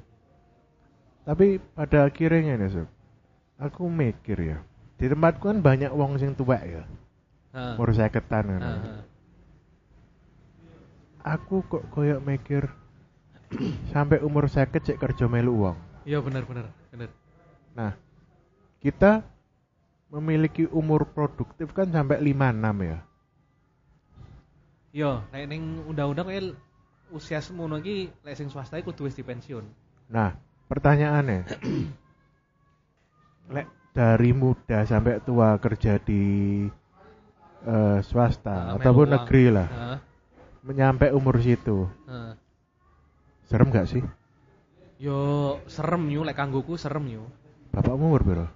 Tapi pada akhirnya nih, Sob, aku mikir ya. Di tempatku kan banyak wong sing tua ya. Umur saya ketan kan. Aku kok koyok mikir *clears throat* sampai umur saya cek kerja melu uang.
Iya benar benar benar.
Nah, kita memiliki umur produktif kan sampai 56 ya.
Iya, nek ning undang-undang kayak usia semono iki lek sing swasta iku kudu wis dipensiun.
Nah, pertanyaannya, *clears throat* lek dari muda sampai tua kerja di eh, swasta
Nah,
ataupun
uang.
negeri lah,
Heeh.
Menyampai umur situ,
heeh.
serem gak sih?
Yo serem yo lek kanggoku serem yo.
Bapak umur berapa?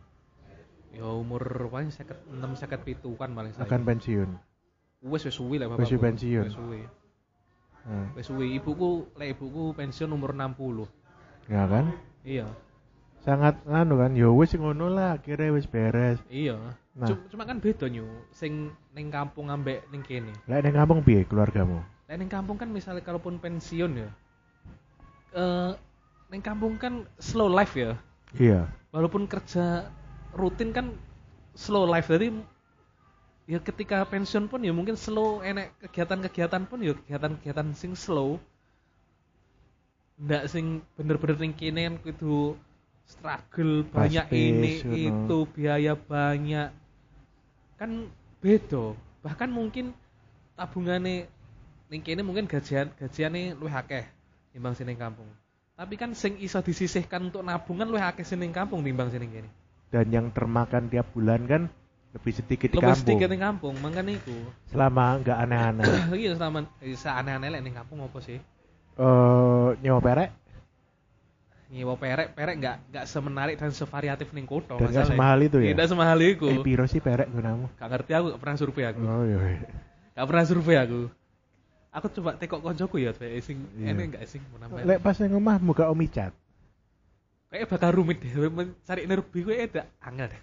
Yo umur paling 56 57 kan paling saya.
Akan pensiun.
wis wis suwi lek
Wis
bapakku.
pensiun.
Wis suwi.
Nah,
Wis suwi ibuku lek ibuku pensiun umur 60.
ya kan?
Iya.
Sangat anu kan, ya wis ngono lah, akhirnya wis beres.
Iya.
Nah.
Cuma, cuma kan beda nyu sing ning kampung ambek ning kene.
Lek ning kampung piye keluargamu?
Lek ning kampung kan misalnya kalaupun pensiun ya. Eh ning kampung kan slow life ya.
Iya.
Walaupun kerja rutin kan slow life jadi ya ketika pensiun pun ya mungkin slow enek kegiatan-kegiatan pun ya kegiatan-kegiatan sing slow ndak sing bener-bener ning kene kan kudu struggle banyak
Fast-paced,
ini
you know.
itu biaya banyak kan beda bahkan mungkin tabungane ning kene mungkin gajian gajiane luwih akeh timbang sing ning kampung tapi kan sing iso disisihkan untuk nabungan luwih akeh sing ning kampung timbang sing ning kene
Dan yang termakan tiap bulan kan lebih sedikit di
lebih
kampung.
sedikit ning kampung makanya iku
Selama nggak aneh-aneh.
iya sama bisa aneh-aneh lek ning kampung apa sih
Eh nyewa perek
nyewa perek perek nggak nggak semenarik dan sevariatif ning kota
dan nggak
masalahnya.
semahal itu ya.
tidak semahal iku
Eh piro sih perek gunamu?
gak ngerti aku gak pernah survei aku
Oh iya.
gak pernah survei aku aku coba tekok koncoku ya kayak sing
Iya.
ini enggak sing mau nambah
Lek pas nang omah muka omicat.
kayak bakal rumit deh mencari energi gue ada angel deh.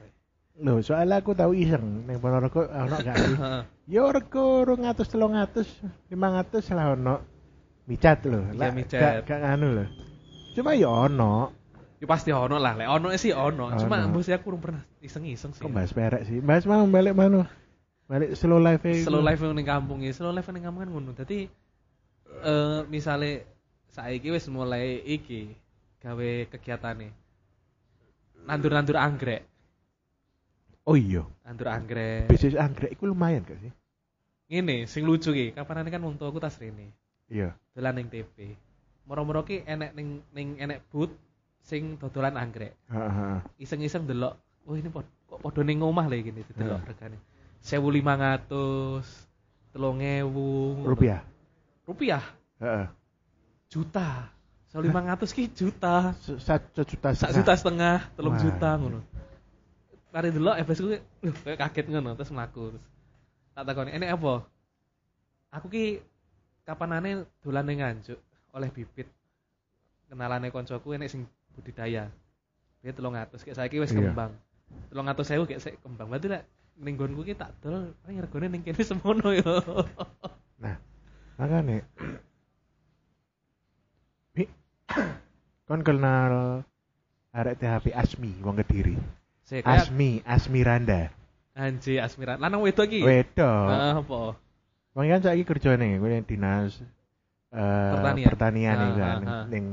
Loh, soalnya aku tahu iseng ning Ponorogo ono gak *coughs* sih? Ya rego 200 300 500 lah ono. Micat lho.
Iya,
Lah,
micat.
Gak, gak nganu lho. Cuma ya ono.
ya pasti ono lah lek ono sih ono cuma
Ono.
bos aku kurang pernah iseng-iseng sih
Kok bahas perek sih? Bahas mana balik mana? Balik slow life e
slow life yang ning kampung ya. Slow life ning kampung kan ngono. Dadi eh misale saiki wis mulai iki gawe kegiatane. Nandur-nandur anggrek.
Oh iya.
nandur anggrek.
Bisnis anggrek itu lumayan gak sih?
ngene sing lucu ki kapanane kan wong tuaku tas rene.
Iya.
dolan ning TP moro-moro ki enek ning ning enek booth sing dodolan anggrek.
Heeh.
iseng-iseng delok oh ini pod, kok padha ning omah lho gini delok
Heeh.
regane 1500 3000
Rupiah.
rupiah?
Heeh.
juta. 1500 ki juta.
Satu juta setengah.
juta setengah telung juta ngono. Mari delok FS lho kayak kaget ngono terus mlaku terus. Tak takoni enek apa? Aku ki kapanane dolan ning Nganjuk oleh bibit. Kenalane koncoku enek sing budidaya. Dia 300 kayak saiki wis
Iya.
kembang. 300.000 kayak sik kembang. Berarti lek ning nggonku ki tak dol paling regane ning kene semono yo
Makanya. Mi, kon kenal arek THP Asmi wong Kediri.
sik kayak
Asmi, Asmiranda.
anji Asmira lanang wedok ki
Wedok.
Heeh, apa
Wong kan saiki kerja nih, gue dinas eh,
Pertanian.
pertanian nih
Ah,
kan
ah, ah.
ning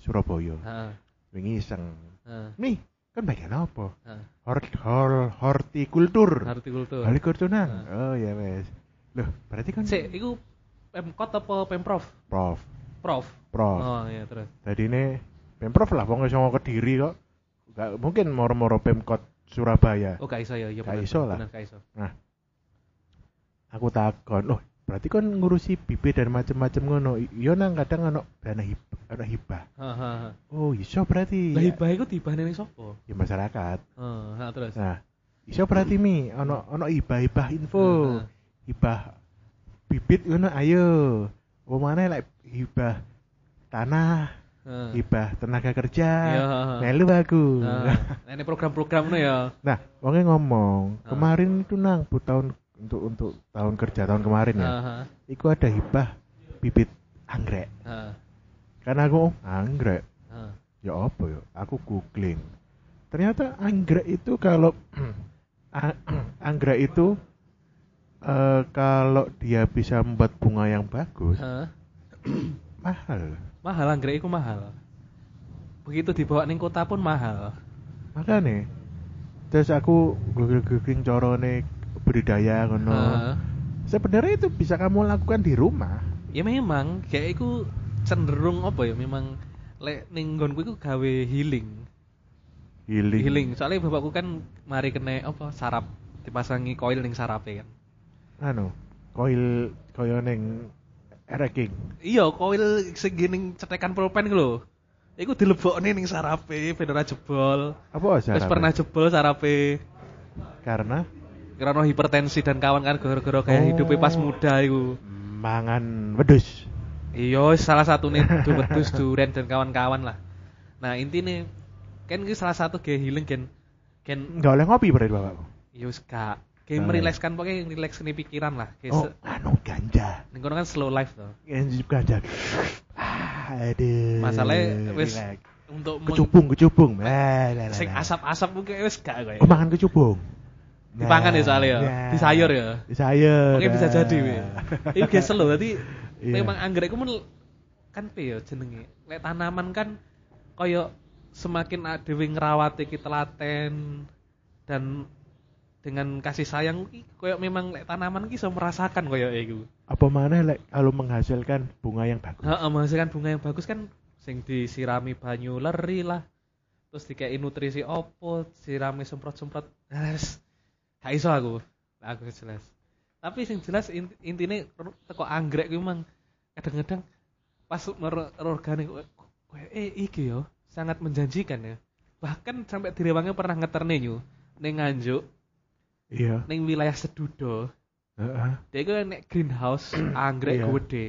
Surabaya.
heeh
Wingi iseng.
heeh
Nih, kan bagian apa? Hort, hor, hortikultur.
hortikultur
Hortikultur nang.
Ah.
Oh ya wes. Loh, berarti kan
Sik, iku Pemkot apa Pemprov?
Prof,
Prof.
Prof.
Oh iya terus.
Jadi ini Pemprov lah, wong iso Kediri kok. Gak mungkin moro-moro Pemkot Surabaya.
Oh gak iso ya, iya
Gak iso lah.
bener, gak iso.
Aku takon, loh berarti kan ngurusi bibit dan macem-macem ngono. Iya nang kadang ono dana hibah, ono hibah.
Heeh.
Oh iso berarti.
Lah hibah iku dibahane sapa?
Ya masyarakat.
Heeh, terus.
Nah, iso berarti mi ono ono hibah-hibah info. Hibah bibit ngono ayo. Mana lek hibah tanah, hibah tenaga kerja.
Heeh.
Melu aku.
Nah, ini program-program ngono ya.
Nah, wongnya ngomong, kemarin itu nang bu tahun untuk untuk tahun kerja tahun kemarin ya.
Heeh.
Iku ada hibah bibit anggrek.
Heeh.
Karena aku anggrek.
Heeh.
Ya apa ya? Aku googling. Ternyata anggrek itu kalau *clears throat* *clears throat* anggrek itu eh, kalau dia bisa membuat bunga yang bagus,
Heeh. *clears throat*
mahal.
Mahal anggrek iku mahal. Begitu dibawa ning kota pun mahal.
Makanya terus aku googling-googling corone budidaya ngono.
Heeh.
Sebenarnya itu bisa kamu lakukan di rumah.
Ya memang kayak iku cenderung apa ya memang lek ning nggonku iku gawe healing.
Healing.
Healing. Soalnya bapakku kan mari kena apa sarap dipasangi koil ning sarape kan.
Anu, koil koyo ning Ereking.
Iya, koil sing ning cetekan pulpen ku lho. Iku dilebokne ning sarape ben ora jebol.
Apa
Wis
aja?
pernah jebol sarape.
Karena
Karena hipertensi dan kawan-kawan gara-gara gaya
Oh.
hidupnya pas muda iku.
mangan wedhus.
Iya, salah satu nih wedus duren dan kawan-kawan lah. Nah, intinya kan ini salah satu gaya healing kan kan
Enggak oleh ngopi berarti bapakku.
ya wis gak kayak
Ah.
merilekskan pokoknya rileks nih pikiran lah. Kayak
Oh, anu ganja.
ning kan slow life tuh.
Ganja ganja. Ah, aduh.
Masalahnya wis
Relax.
untuk
kecubung kecubung. Ah, lah, lah,
sing
lah.
asap-asap mungkin wis gak kayak.
Oh, makan kecubung.
Dipangan ya soalnya ya?
Nah.
Di sayur ya?
Di sayur.
Bisa
nah.
jadi we. Itu gak slow tadi
Iya.
memang anggrek men kan piye ya jenenge. Lek tanaman kan koyo semakin dhewe ngrawati ki telaten dan dengan kasih sayang ki koyo memang lek tanaman ki iso merasakan koyo iku.
Apa mana lek kalau menghasilkan bunga yang bagus?
Heeh, menghasilkan bunga yang bagus kan sing disirami banyu leri lah. Terus dikei nutrisi opo, sirami semprot-semprot. Nah, wis, Gak iso aku. Aku jelas. Tapi sing jelas int- intine teko anggrek kuwi memang kadang-kadang pas mer- organik koyo eh iki yo sangat menjanjikan ya. Bahkan sampai direwangi pernah ngeterne nyu ning Nganjuk,
Iya.
ning wilayah Sedudo.
Heeh.
Dia iku nek greenhouse *clears throat* anggrek
Iya.
gede.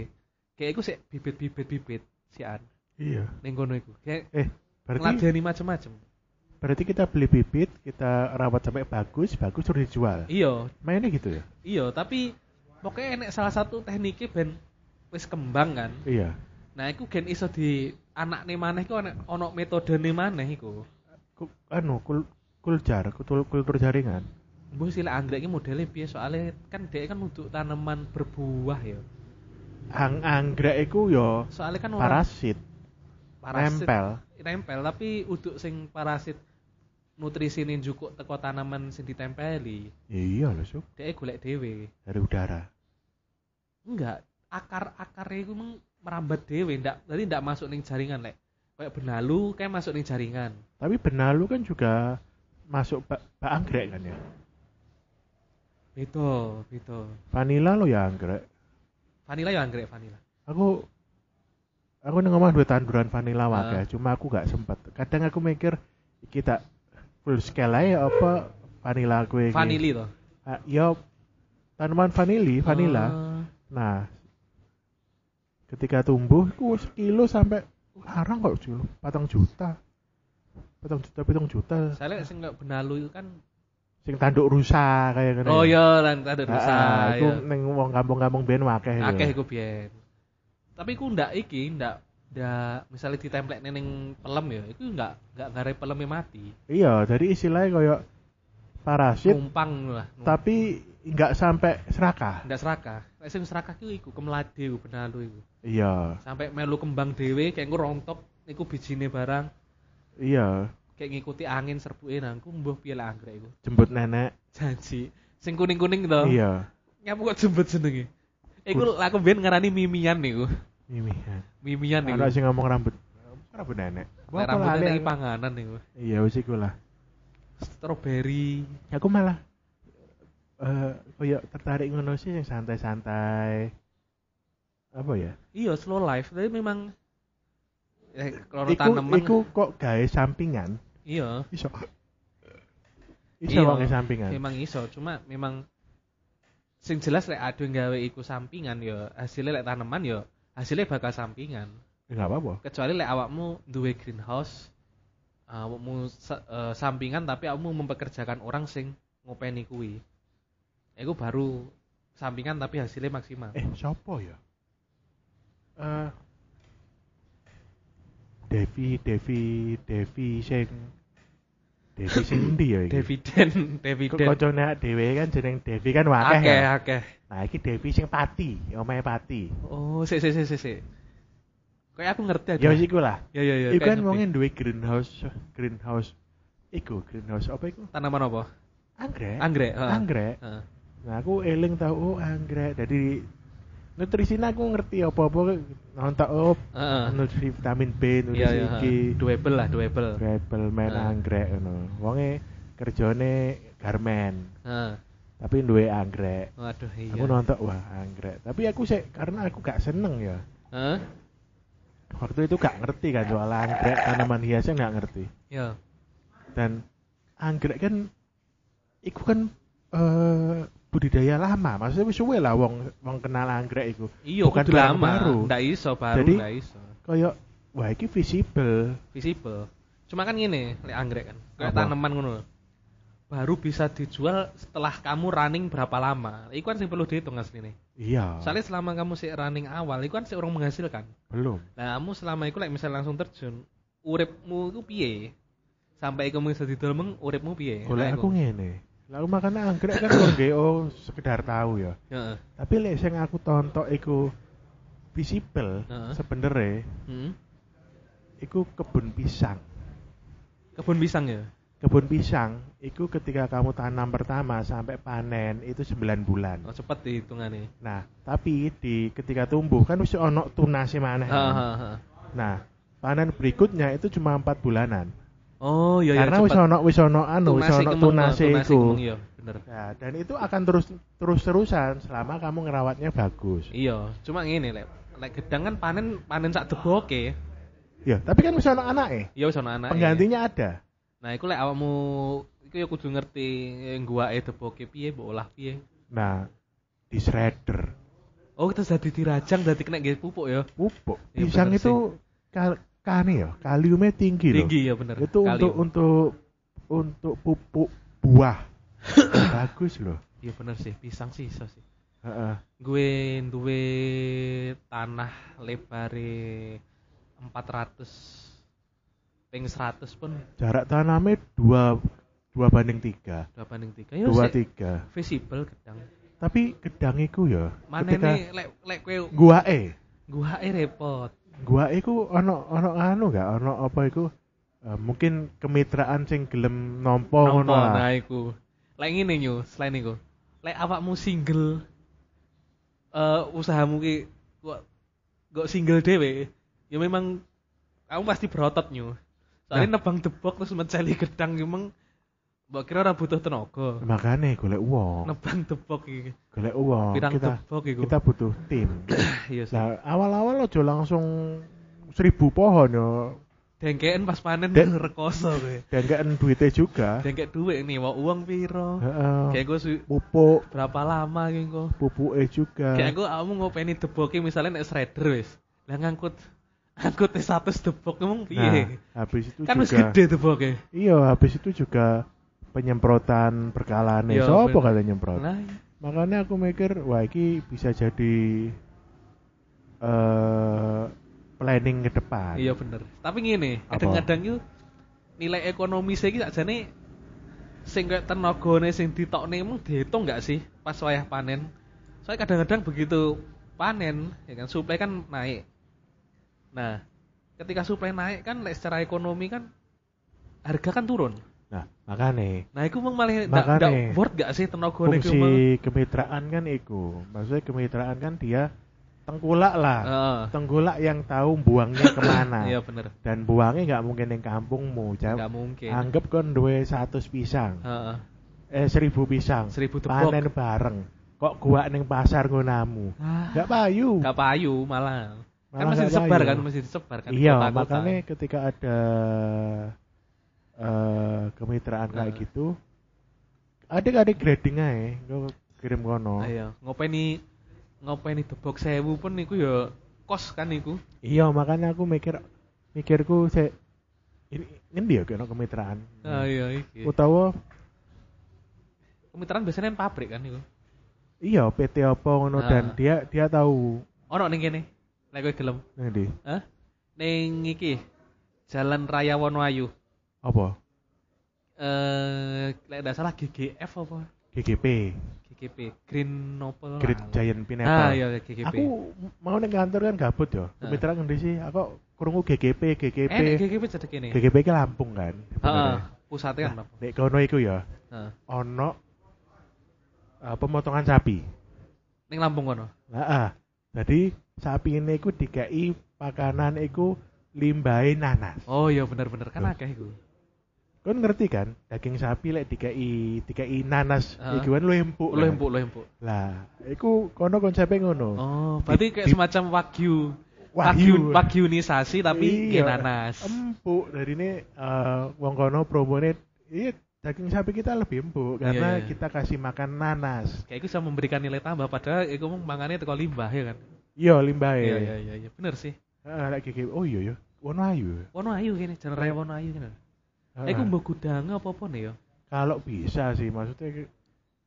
Kayak iku sik bibit-bibit bibit sian
Iya.
ning kono iku. Kayak
Eh, berarti
ngeladeni macem-macem.
Berarti kita beli bibit, kita rawat sampai bagus, bagus terus dijual.
Iya,
Mainnya gitu ya?
iya, tapi pokoknya enek salah satu tekniknya ben wis kembang kan.
Iya.
Nah, iku gen iso di anak nih maneh iku ana ono metode nih maneh iku.
Ku- anu kul kuljar, kultur, kultur jaringan.
Mbok sila anggrek iki modele piye soalnya kan dia kan untuk tanaman berbuah ya.
Ang anggrek iku yo
Soalnya kan
parasit,
parasit
nempel.
nempel tapi uduk sing parasit nutrisi nih cukup teko tanaman sing ditempeli.
Iya loh, Suk.
Dia golek dhewe.
Dari udara.
Enggak, akar-akarnya itu meng merambat dhewe, ndak jadi ndak masuk ning jaringan lek. Kayak benalu kayak masuk ning jaringan.
Tapi benalu kan juga masuk bak, bak anggrek kan ya.
Betul, betul.
Vanilla lo ya anggrek.
Vanilla ya anggrek vanilla.
Aku aku nang ngomong dua tanduran vanilla
Ah.
wae, cuma aku gak sempet. Kadang aku mikir kita full scale aja apa vanilla gue.
Vanili toh.
Ah, ya tanaman vanili, vanilla.
Ah,
Nah, ketika tumbuh itu sekilo sampai larang kok kilo, patang juta. Patang juta, patang juta.
saya lihat sing nggak benalu itu kan
Sing tanduk rusa kayak gini.
Oh iya lan ada
Ah,
rusa
ah, iku
ya.
ning wong kampung-kampung ben akeh.
Akeh iku biyen. Tapi ku ndak iki, ndak ndak misalnya ditemplek ning pelem ya, itu nggak nggak ngare pelemnya mati.
Iya, jadi istilahnya kayak parasit
Numpang lah.
tapi nggak sampai serakah.
ndak serakah. Nek sing serakah ku iku kemlade iku benalu iku.
Iya,
Sampai melu kembang dhewe kayak engko rontok niku bijine barang
iya.
kayak ngikuti angin serbuke nangku mbuh piye lah anggrek iku.
Jemput nenek.
Janji. Sing kuning-kuning to.
Iya.
Nyapa kok jembet jenenge? Iku aku ben ngarani mimian niku.
Mimi.
Mimian niku.
Ada sing ngomong rambut rambut nenek. Lali
lagi
aku?
panganan niku.
Iya, wis iku lah.
Strawberry.
Aku malah eh kayak tertarik ngono sih yang santai-santai. Apa ya?
Iya, slow life. Tapi memang eh, kalau
Iku,
tanaman
iku kok gawe sampingan.
iya,
Iso. Iso
Iya,
gawe sampingan.
memang iso. Cuma memang sing jelas lek ada yang gawe iku sampingan ya hasilnya lek tanaman ya hasilnya bakal sampingan.
Enggak apa-apa.
Kecuali lek awakmu duwe greenhouse awakmu eh, sampingan tapi awakmu mempekerjakan orang sing ngopeni kuwi. Iku baru sampingan tapi hasilnya maksimal.
Eh, siapa ya? Eh Devi, Devi, Devi sing Devi sing *coughs* endi ya iki?
Dividen,
Kok
dividen.
Koncone dhewe kan jeneng Devi kan wakeh
Akeh,
ya.
akeh.
Nah, iki Devi sing pati, omahe pati.
Oh, sik sik sik sik. Kayak aku ngerti aja.
Ya wis iku lah.
Ya ya ya.
Iku kan wong duwe greenhouse, greenhouse. Iku greenhouse apa iku?
tanaman apa?
Anggrek.
Anggrek. heeh.
Anggrek.
Heeh.
Nah, aku eling tau oh anggrek. Jadi Nutrisinya aku ngerti apa-apa nonton oh
Heeh.
nutrisi vitamin B, nutrisi
iya.
iki.
Doable lah, doable.
Rebel main
Heeh.
anggrek ngono. Wonge kerjane garmen,
Heeh.
Tapi duwe anggrek.
Waduh, iya.
Aku nonton wah anggrek. Tapi aku sih karena aku gak seneng ya.
Heeh.
Waktu itu gak ngerti kan soal anggrek tanaman hiasnya gak ngerti.
Ya.
Dan anggrek kan iku kan eh budidaya lama. Maksudnya wis suwe lah wong wong kenal anggrek iku.
Iya,
Bukan
lama.
baru.
Ndak iso baru,
Jadi-
ndak iso.
Kayak wah iki visible.
Visible. Cuma kan gini, lek anggrek kan. Kayak tanaman ngono. Baru bisa dijual setelah kamu running berapa lama. Iku kan sing perlu dihitung asline.
Iya.
Soalnya selama kamu sih running awal, iku kan sih orang menghasilkan.
Belum.
Nah, kamu selama itu like, misalnya langsung terjun, uripmu itu piye? Sampai kamu bisa didol meng uripmu piye?
Golek
Nah,
aku
iku.
ngene. Lalu makanya anggrek kan wong GO sekedar tahu ya.
Heeh.
Tapi lek sing aku tonton iku visible
Heeh.
sebenarnya
Hmm.
iku kebun pisang.
Kebun pisang ya?
Kebun pisang iku ketika kamu tanam pertama sampai panen itu 9 bulan.
Oh, cepet dihitungannya.
Nah, tapi di ketika tumbuh kan wis ono tunase maneh. kan?
Hahaha.
Nah, panen berikutnya itu cuma empat bulanan.
Oh, iya iya
Karena wis ono wis ono anu, wis ono tunase iku.
Iya, bener.
Nah, dan itu akan terus terus terusan selama kamu ngerawatnya bagus.
Iya, cuma ngene lek. Lek gedang kan panen panen sak deboke.
Ya, tapi kan wis ono anake.
Ya wis ana anake.
Penggantinya ada.
Nah, iku lek awakmu iku ya kudu ngerti guake deboke piye, mbok olah piye.
Nah, di shredder.
Oh, terus dadi dirajang dadi kena nggih pupuk ya.
Pupuk.
Iya,
Pisang itu kal kane ya, kaliumnya tinggi, loh.
Tinggi ya bener.
Itu untuk
Kalium.
untuk untuk pupuk buah. *coughs* bagus loh.
Iya bener sih, pisang sih iso sih.
Heeh.
Gue duwe tanah lebare 400 ping 100 pun
Jarak tanamnya dua dua banding tiga,
2 banding 3. Ya
dua tiga.
visible gedang.
Tapi gedang iku ya,
Mana nih lek lek kowe
gua e,
gua e repot.
gua iku ono ono anu gak ono apa iku eh, mungkin kemitraan sing gelem nompo ngono
Nompo, nah iku. Lek ngene nyu, selain iku. Lek awakmu single eh usahamu ki kok kok single dhewe, ya memang kamu pasti berotot nyu. Soalnya nebang debok terus menceli gedang memang mbok kira ora butuh tenaga.
Makanya golek uang,
Nebang debok iki.
golek uang.
Pirang
Kita
debok iku.
kita butuh tim. *coughs*
Iya sih.
Nah, awal-awal aja langsung seribu pohon ya.
Dengkeken pas panen
Dek- *laughs*
rekoso kowe.
Dan gak duitnya juga.
Dengkek duit nih, mau uang piro?
Heeh.
Kayak gue
Pupuk,
berapa lama gue?
pupuknya juga.
Kayak gue kamu ngopeni deboke misalnya nek shredder wis. Lah ngangkut angkut satu debok emang
Nah,
piye?
habis itu
kan
juga
gede deboke.
Iya, habis itu juga penyemprotan berkalane.
Iya,
Sopo
bener.
kalian nyemprot?
Iya.
Makanya aku mikir, wah ini bisa jadi eh planning ke depan.
iya bener. Tapi ngene,
Apa?
kadang-kadang itu nilai ekonomi saya iki sakjane sing kayak tenagane sing ditokne emang dihitung nggak sih pas wayah panen? Soalnya kadang-kadang begitu panen, ya kan suplai kan naik. Nah, ketika suplai naik kan lek secara ekonomi kan harga kan turun.
Nah, makanya
Nah, itu emang malah ndak
Makane.
ndak worth gak sih tenagane iku
fungsi kemitraan kan iku. Maksudnya kemitraan kan dia tengkulak lah.
Heeh.
Tengkulak yang tahu buangnya *coughs* ke mana.
Iya bener.
Dan buangnya nggak mungkin yang kampungmu. Jam,
Nggak mungkin.
anggap kan duwe 100 pisang.
Heeh.
Eh seribu pisang.
Seribu tepok.
Panen bareng. Kok gua ning pasar ngonamu.
Ah,
Nggak payu.
Gak payu malah. Kan
Malah
masih
nggak
disebar kan, masih disebar kan.
iya,
kota-kota.
makanya ketika ada eh kemitraan kayak
Nah.
gitu, adik-adik grading aja, gue kirim kono.
Ayo, ngopeni ngopeni debok sewu pun niku ya kos kan niku.
Iya, makanya aku mikir, mikirku saya ini ngendi ya kena kemitraan.
Ah iya iki.
Utawa
Kemitraan biasanya kan pabrik kan niku.
iya PT apa ngono
Ah.
dan dia dia tahu
Ono ning kene. Lek kowe gelem.
ngendi
Hah? Ning iki Jalan Raya Wonoayu.
apa
Eh, lek ndak salah GGF apa?
GGP
GGP Green Novel.
Great
lah.
Giant
Ah
Pineapple.
iya GGP.
Aku mau ning kantor kan gabut ya. Kemitraan ngendi sih? Aku krungu GGP, GGP.
Eh, nek GGP cedek kene.
GGP ke Lampung kan.
Heeh. Pusatnya kan
Nah,
apa?
Nek kono iku ya
Heeh.
ono eh, pemotongan sapi.
Ning Lampung kono.
Heeh. Jadi sapi ini iku dikei pakanan iku limbahe nanas.
Oh iya bener-bener kan akeh iku.
Kon ngerti kan, daging sapi lek dikei dikei nanas
Heeh.
iku kan lu empuk. Kan?
empuk, lo empuk.
Lah, iku kono konsepnya ngono.
Oh, berarti kayak
di-
semacam wagyu.
Wagyu.
Wagyu, wagyunisasi tapi
Iya.
nanas.
Empuk dari ini eh, wong kono promone iya daging sapi kita lebih empuk karena
Iya, iya.
kita kasih makan nanas.
Kayak itu bisa memberikan nilai tambah padahal iku mung mangane teko limbah ya kan.
Iya limbahe.
Iya iya iya iya bener sih.
Heeh, lek gigi oh iya ya. Wono ayu.
Wono ayu kene jenenge raya wono ayu kene.
Heeh.
Iku mbok gudang apa-apa nih ya?
Kalau bisa sih maksudnya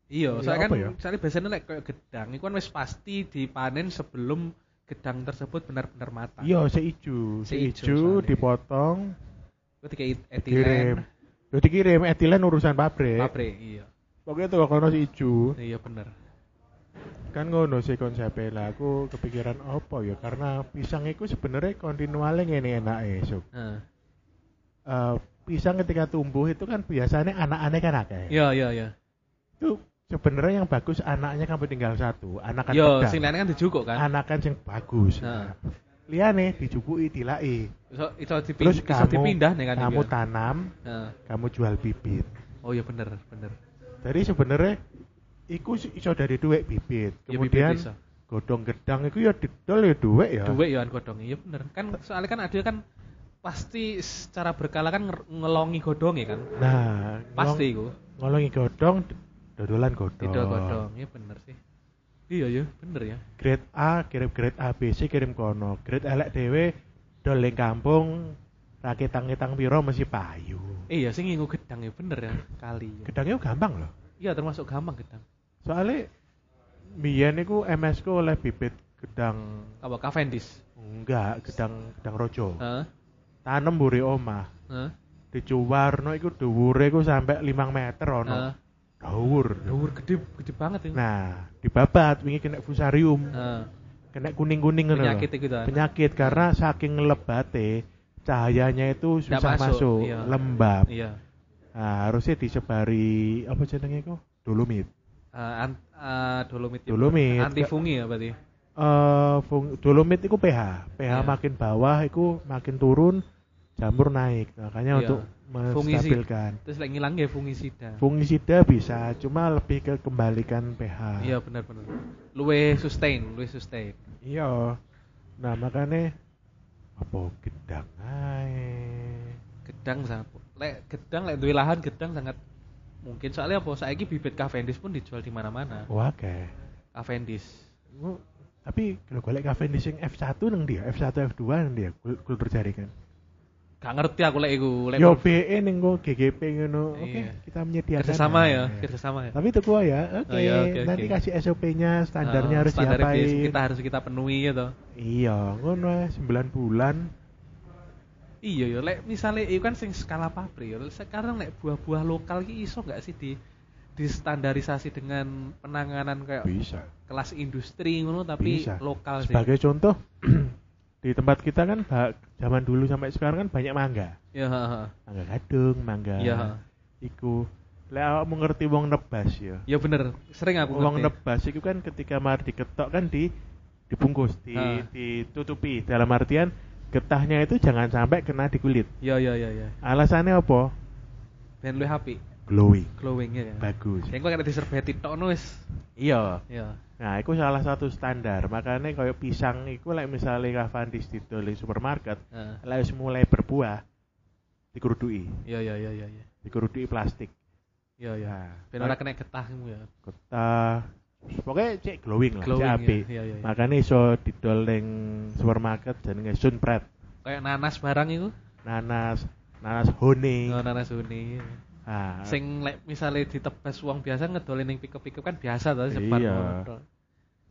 Iya,
Iya,
soalnya kan
ya?
soalnya biasanya lek kayak gedang itu kan wis pasti dipanen sebelum gedang tersebut benar-benar matang.
iya seijo,
Seijo
dipotong,
kayak
dikirim.
etilen,
Yo dikirim etilen urusan pabrik.
pabrik, iya.
Pokoknya tuh kono seijo.
Iya bener.
Kan ngono sih konsepnya lah. Aku kepikiran apa ya karena pisang itu sebenarnya kontinualnya ngene enake sok.
Heeh.
Eh, pisang ketika tumbuh itu kan biasanya anak-anaknya kan akeh.
Iya iya iya.
Itu sebenarnya yang bagus anaknya kan tinggal satu, anakan
Yo,
pedang.
sing lainnya kan dijukuk kan.
Anakan yang bagus.
Nah.
Liane dijupuki dilai.
Iso iso dipi-
Terus kamu
dipindah nih kan.
kamu
juga.
tanam,
Heeh.
kamu jual bibit.
Oh iya bener bener.
Jadi sebenarnya iku iso dari duit bibit.
Ya,
Kemudian
bibit iso.
godong gedang itu ya didol ya duit ya.
Duit ya godong iya bener. Kan soalnya kan ada kan pasti secara berkala kan ngelongi godongnya kan.
Nah,
Pasti iku.
ngolongi godong dodolan godong.
Didol godong, iya bener sih. Iya ya, bener ya.
Grade A kirim grade A B C kirim kono. Grade elek dhewe dol ning kampung raketang-ketang piro mesti payu.
Iya sing nginggo gedang ya bener ya kali. Ya.
Gedangnya gampang loh.
Iya termasuk gampang gedang.
Soalnya biyen niku MS ku oleh bibit gedang
Apa Cavendish?
enggak, gedang gedang rojo.
Heeh.
Tanem mburi omah.
Heeh.
Dicuwarno iku dhuwure iku sampai 5 meter ono.
Heeh.
Dhuwur.
Dhuwur gede gede banget itu.
Nah, dibabat wingi kena fusarium,
Heeh.
kena kuning-kuning ngono.
Penyakit itu kan.
Penyakit karena saking lebate cahayanya itu
Nggak
susah
masuk,
masuk,
iya.
lembab.
Iya.
Nah, harusnya disebari apa jenenge kok? Dolomit.
Eh, an- eh, dolomit. ya,
Dolomit.
bener. Anti fungi ya berarti.
Eh, fung- dolomit itu pH. pH
Iya.
makin bawah itu makin turun, jamur naik. Makanya
Iya.
untuk menstabilkan.
Terus lagi ngilang ya fungisida.
Fungisida bisa, cuma lebih ke kembalikan pH.
Iya bener. Luwe sustain, luwe sustain.
Iya. Nah, makanya apa gedang ae.
Gedang sangat lek gedang lek duwe lahan gedang sangat mungkin soalnya apa saiki bibit Cavendish pun dijual di mana-mana.
Wah, oke.
Cavendish.
Gua- Tapi kalau golek Cavendish yang F1 nang dia, F1 F2 nang dia, kul- kultur jaringan.
Gak ngerti aku lek iku lek
Yo BE ning go GGP ngono. Oke,
Iya.
kita menyediakan.
kerjasama ya,
Nah,
kerjasama ya.
Tapi itu gua ya, oke.
Oh, ya, oke,
Nanti kasih SOP-nya, standarnya
Oh,
harus
standarnya
diapain.
kita harus kita penuhi gitu.
Iya, ngono ae, 9 bulan.
Iya ya, lek misalnya itu kan sing skala pabrik ya. Sekarang lek buah-buah lokal ki iso nggak sih di distandarisasi dengan penanganan kayak
Bisa.
kelas industri ngono tapi
Bisa.
lokal sih.
Sebagai contoh, *clears throat* di tempat kita kan zaman dulu sampai sekarang kan banyak mangga.
Ya, ha.
Mangga gadung, mangga.
Iya.
Iku. Lek awakmu ngerti wong nebas ya.
Ya bener, sering aku
Wong
ngerti.
nebas itu kan ketika mar diketok kan di dibungkus, di
Ha.
ditutupi. Dalam artian getahnya itu jangan sampai kena di kulit.
Ya ya ya ya.
Alasannya apa?
Ben luwih apik,
Glowing.
glowing ya.
Bagus.
Yang kok kena diserbeti tok wis.
Iya.
Ya.
Nah, itu salah satu standar. Makanya kayak pisang itu lek misalnya Cavendish didol di supermarket, lek wis mulai berbuah dikerudui,
Ya ya ya ya ya.
dikerudui plastik.
Ya ya.
Nah,
Ben ora kena getahmu ya.
kota pokoknya cek glowing lah, cek apik.
ya, ya, ya.
Makanya iso didol ning supermarket jenenge Sunpret,
Kayak nanas barang itu.
nanas, nanas honey.
Oh, nanas uni.
Nah,
Sing lek misalnya ditebas uang biasa ngedolin ning pickup-pickup kan biasa to sebar
Iya.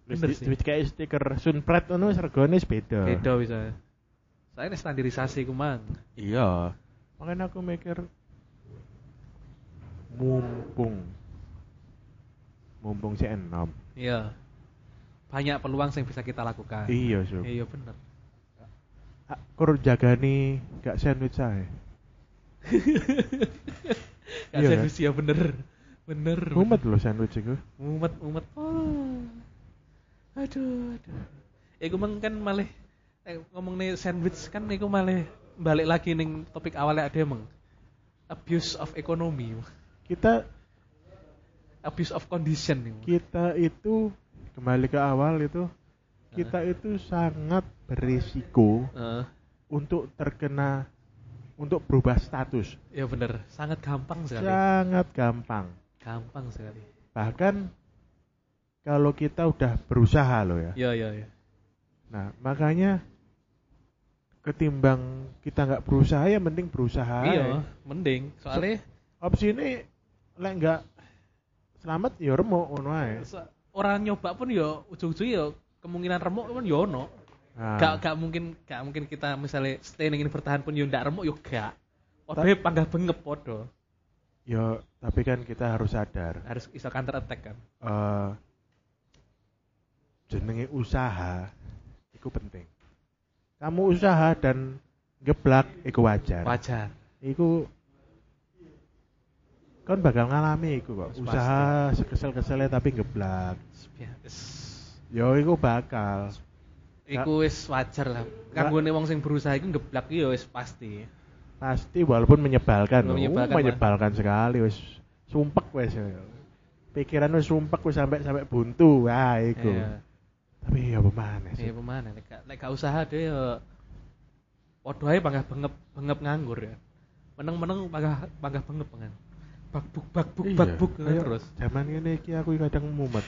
wis
sih.
wis kayak stiker Sunpret ngono wis regane wis beda.
Beda bisa. Saya ini standarisasi ku mang.
Iya. Makanya aku mikir mumpung mumpung si enom.
Iya. Banyak peluang yang bisa kita lakukan.
Iya, Sob.
Iya bener.
Ah, Kur jagani gak sandwich ae. *laughs*
Gak
Iya,
ya bener. Bener.
Mumet loh sandwich iku.
Mumet, mumet. Oh. Aduh, aduh. iku mang kan malah eh, ngomong nih sandwich kan iku malah balik lagi ning topik awalnya ada emang abuse of economy
Kita
abuse of condition nih
kita itu kembali ke awal itu kita itu sangat berisiko
Heeh.
untuk terkena untuk berubah status.
Ya bener sangat gampang sekali.
Sangat gampang.
Gampang sekali.
Bahkan kalau kita udah berusaha loh ya.
Ya ya ya.
Nah makanya ketimbang kita nggak berusaha ya mending berusaha.
Iya
aja.
mending. Soalnya
opsi ini lek nggak selamat ya remuk ngono ae.
Orang nyoba pun ya ujung-ujung ya kemungkinan remuk kan ya ono
nah,
gak gak mungkin gak mungkin kita misalnya stay ning ini bertahan pun yo ndak remuk yo gak. Padha panggah bengep podo
ya tapi kan kita harus sadar.
Harus iso counter attack kan?
Eh jenenge usaha itu penting. Kamu usaha dan geblak itu wajar.
Wajar.
Iku kan bakal ngalami iku kok. Usaha sekesel-keselnya tapi geblak
Ya,
yo iku bakal
iku wis wajar lah. Kanggone wong sing berusaha iku ngeblak yo wis pasti.
Pasti walaupun menyebalkan. Loh.
Menyebalkan,
Uh, menyebalkan sekali wis sumpek wis. Pikiran wis sumpek wis sampai sampai buntu. Wah iku.
Iya.
Tapi ya pemane sih
iya pemana nek nek gak usaha deh yo podo ae panggah bengep bengep nganggur ya. Meneng-meneng panggah panggah bengep kan bakbuk bakbuk
Iya,
bakbuk terus.
zaman ini iki aku kadang mumet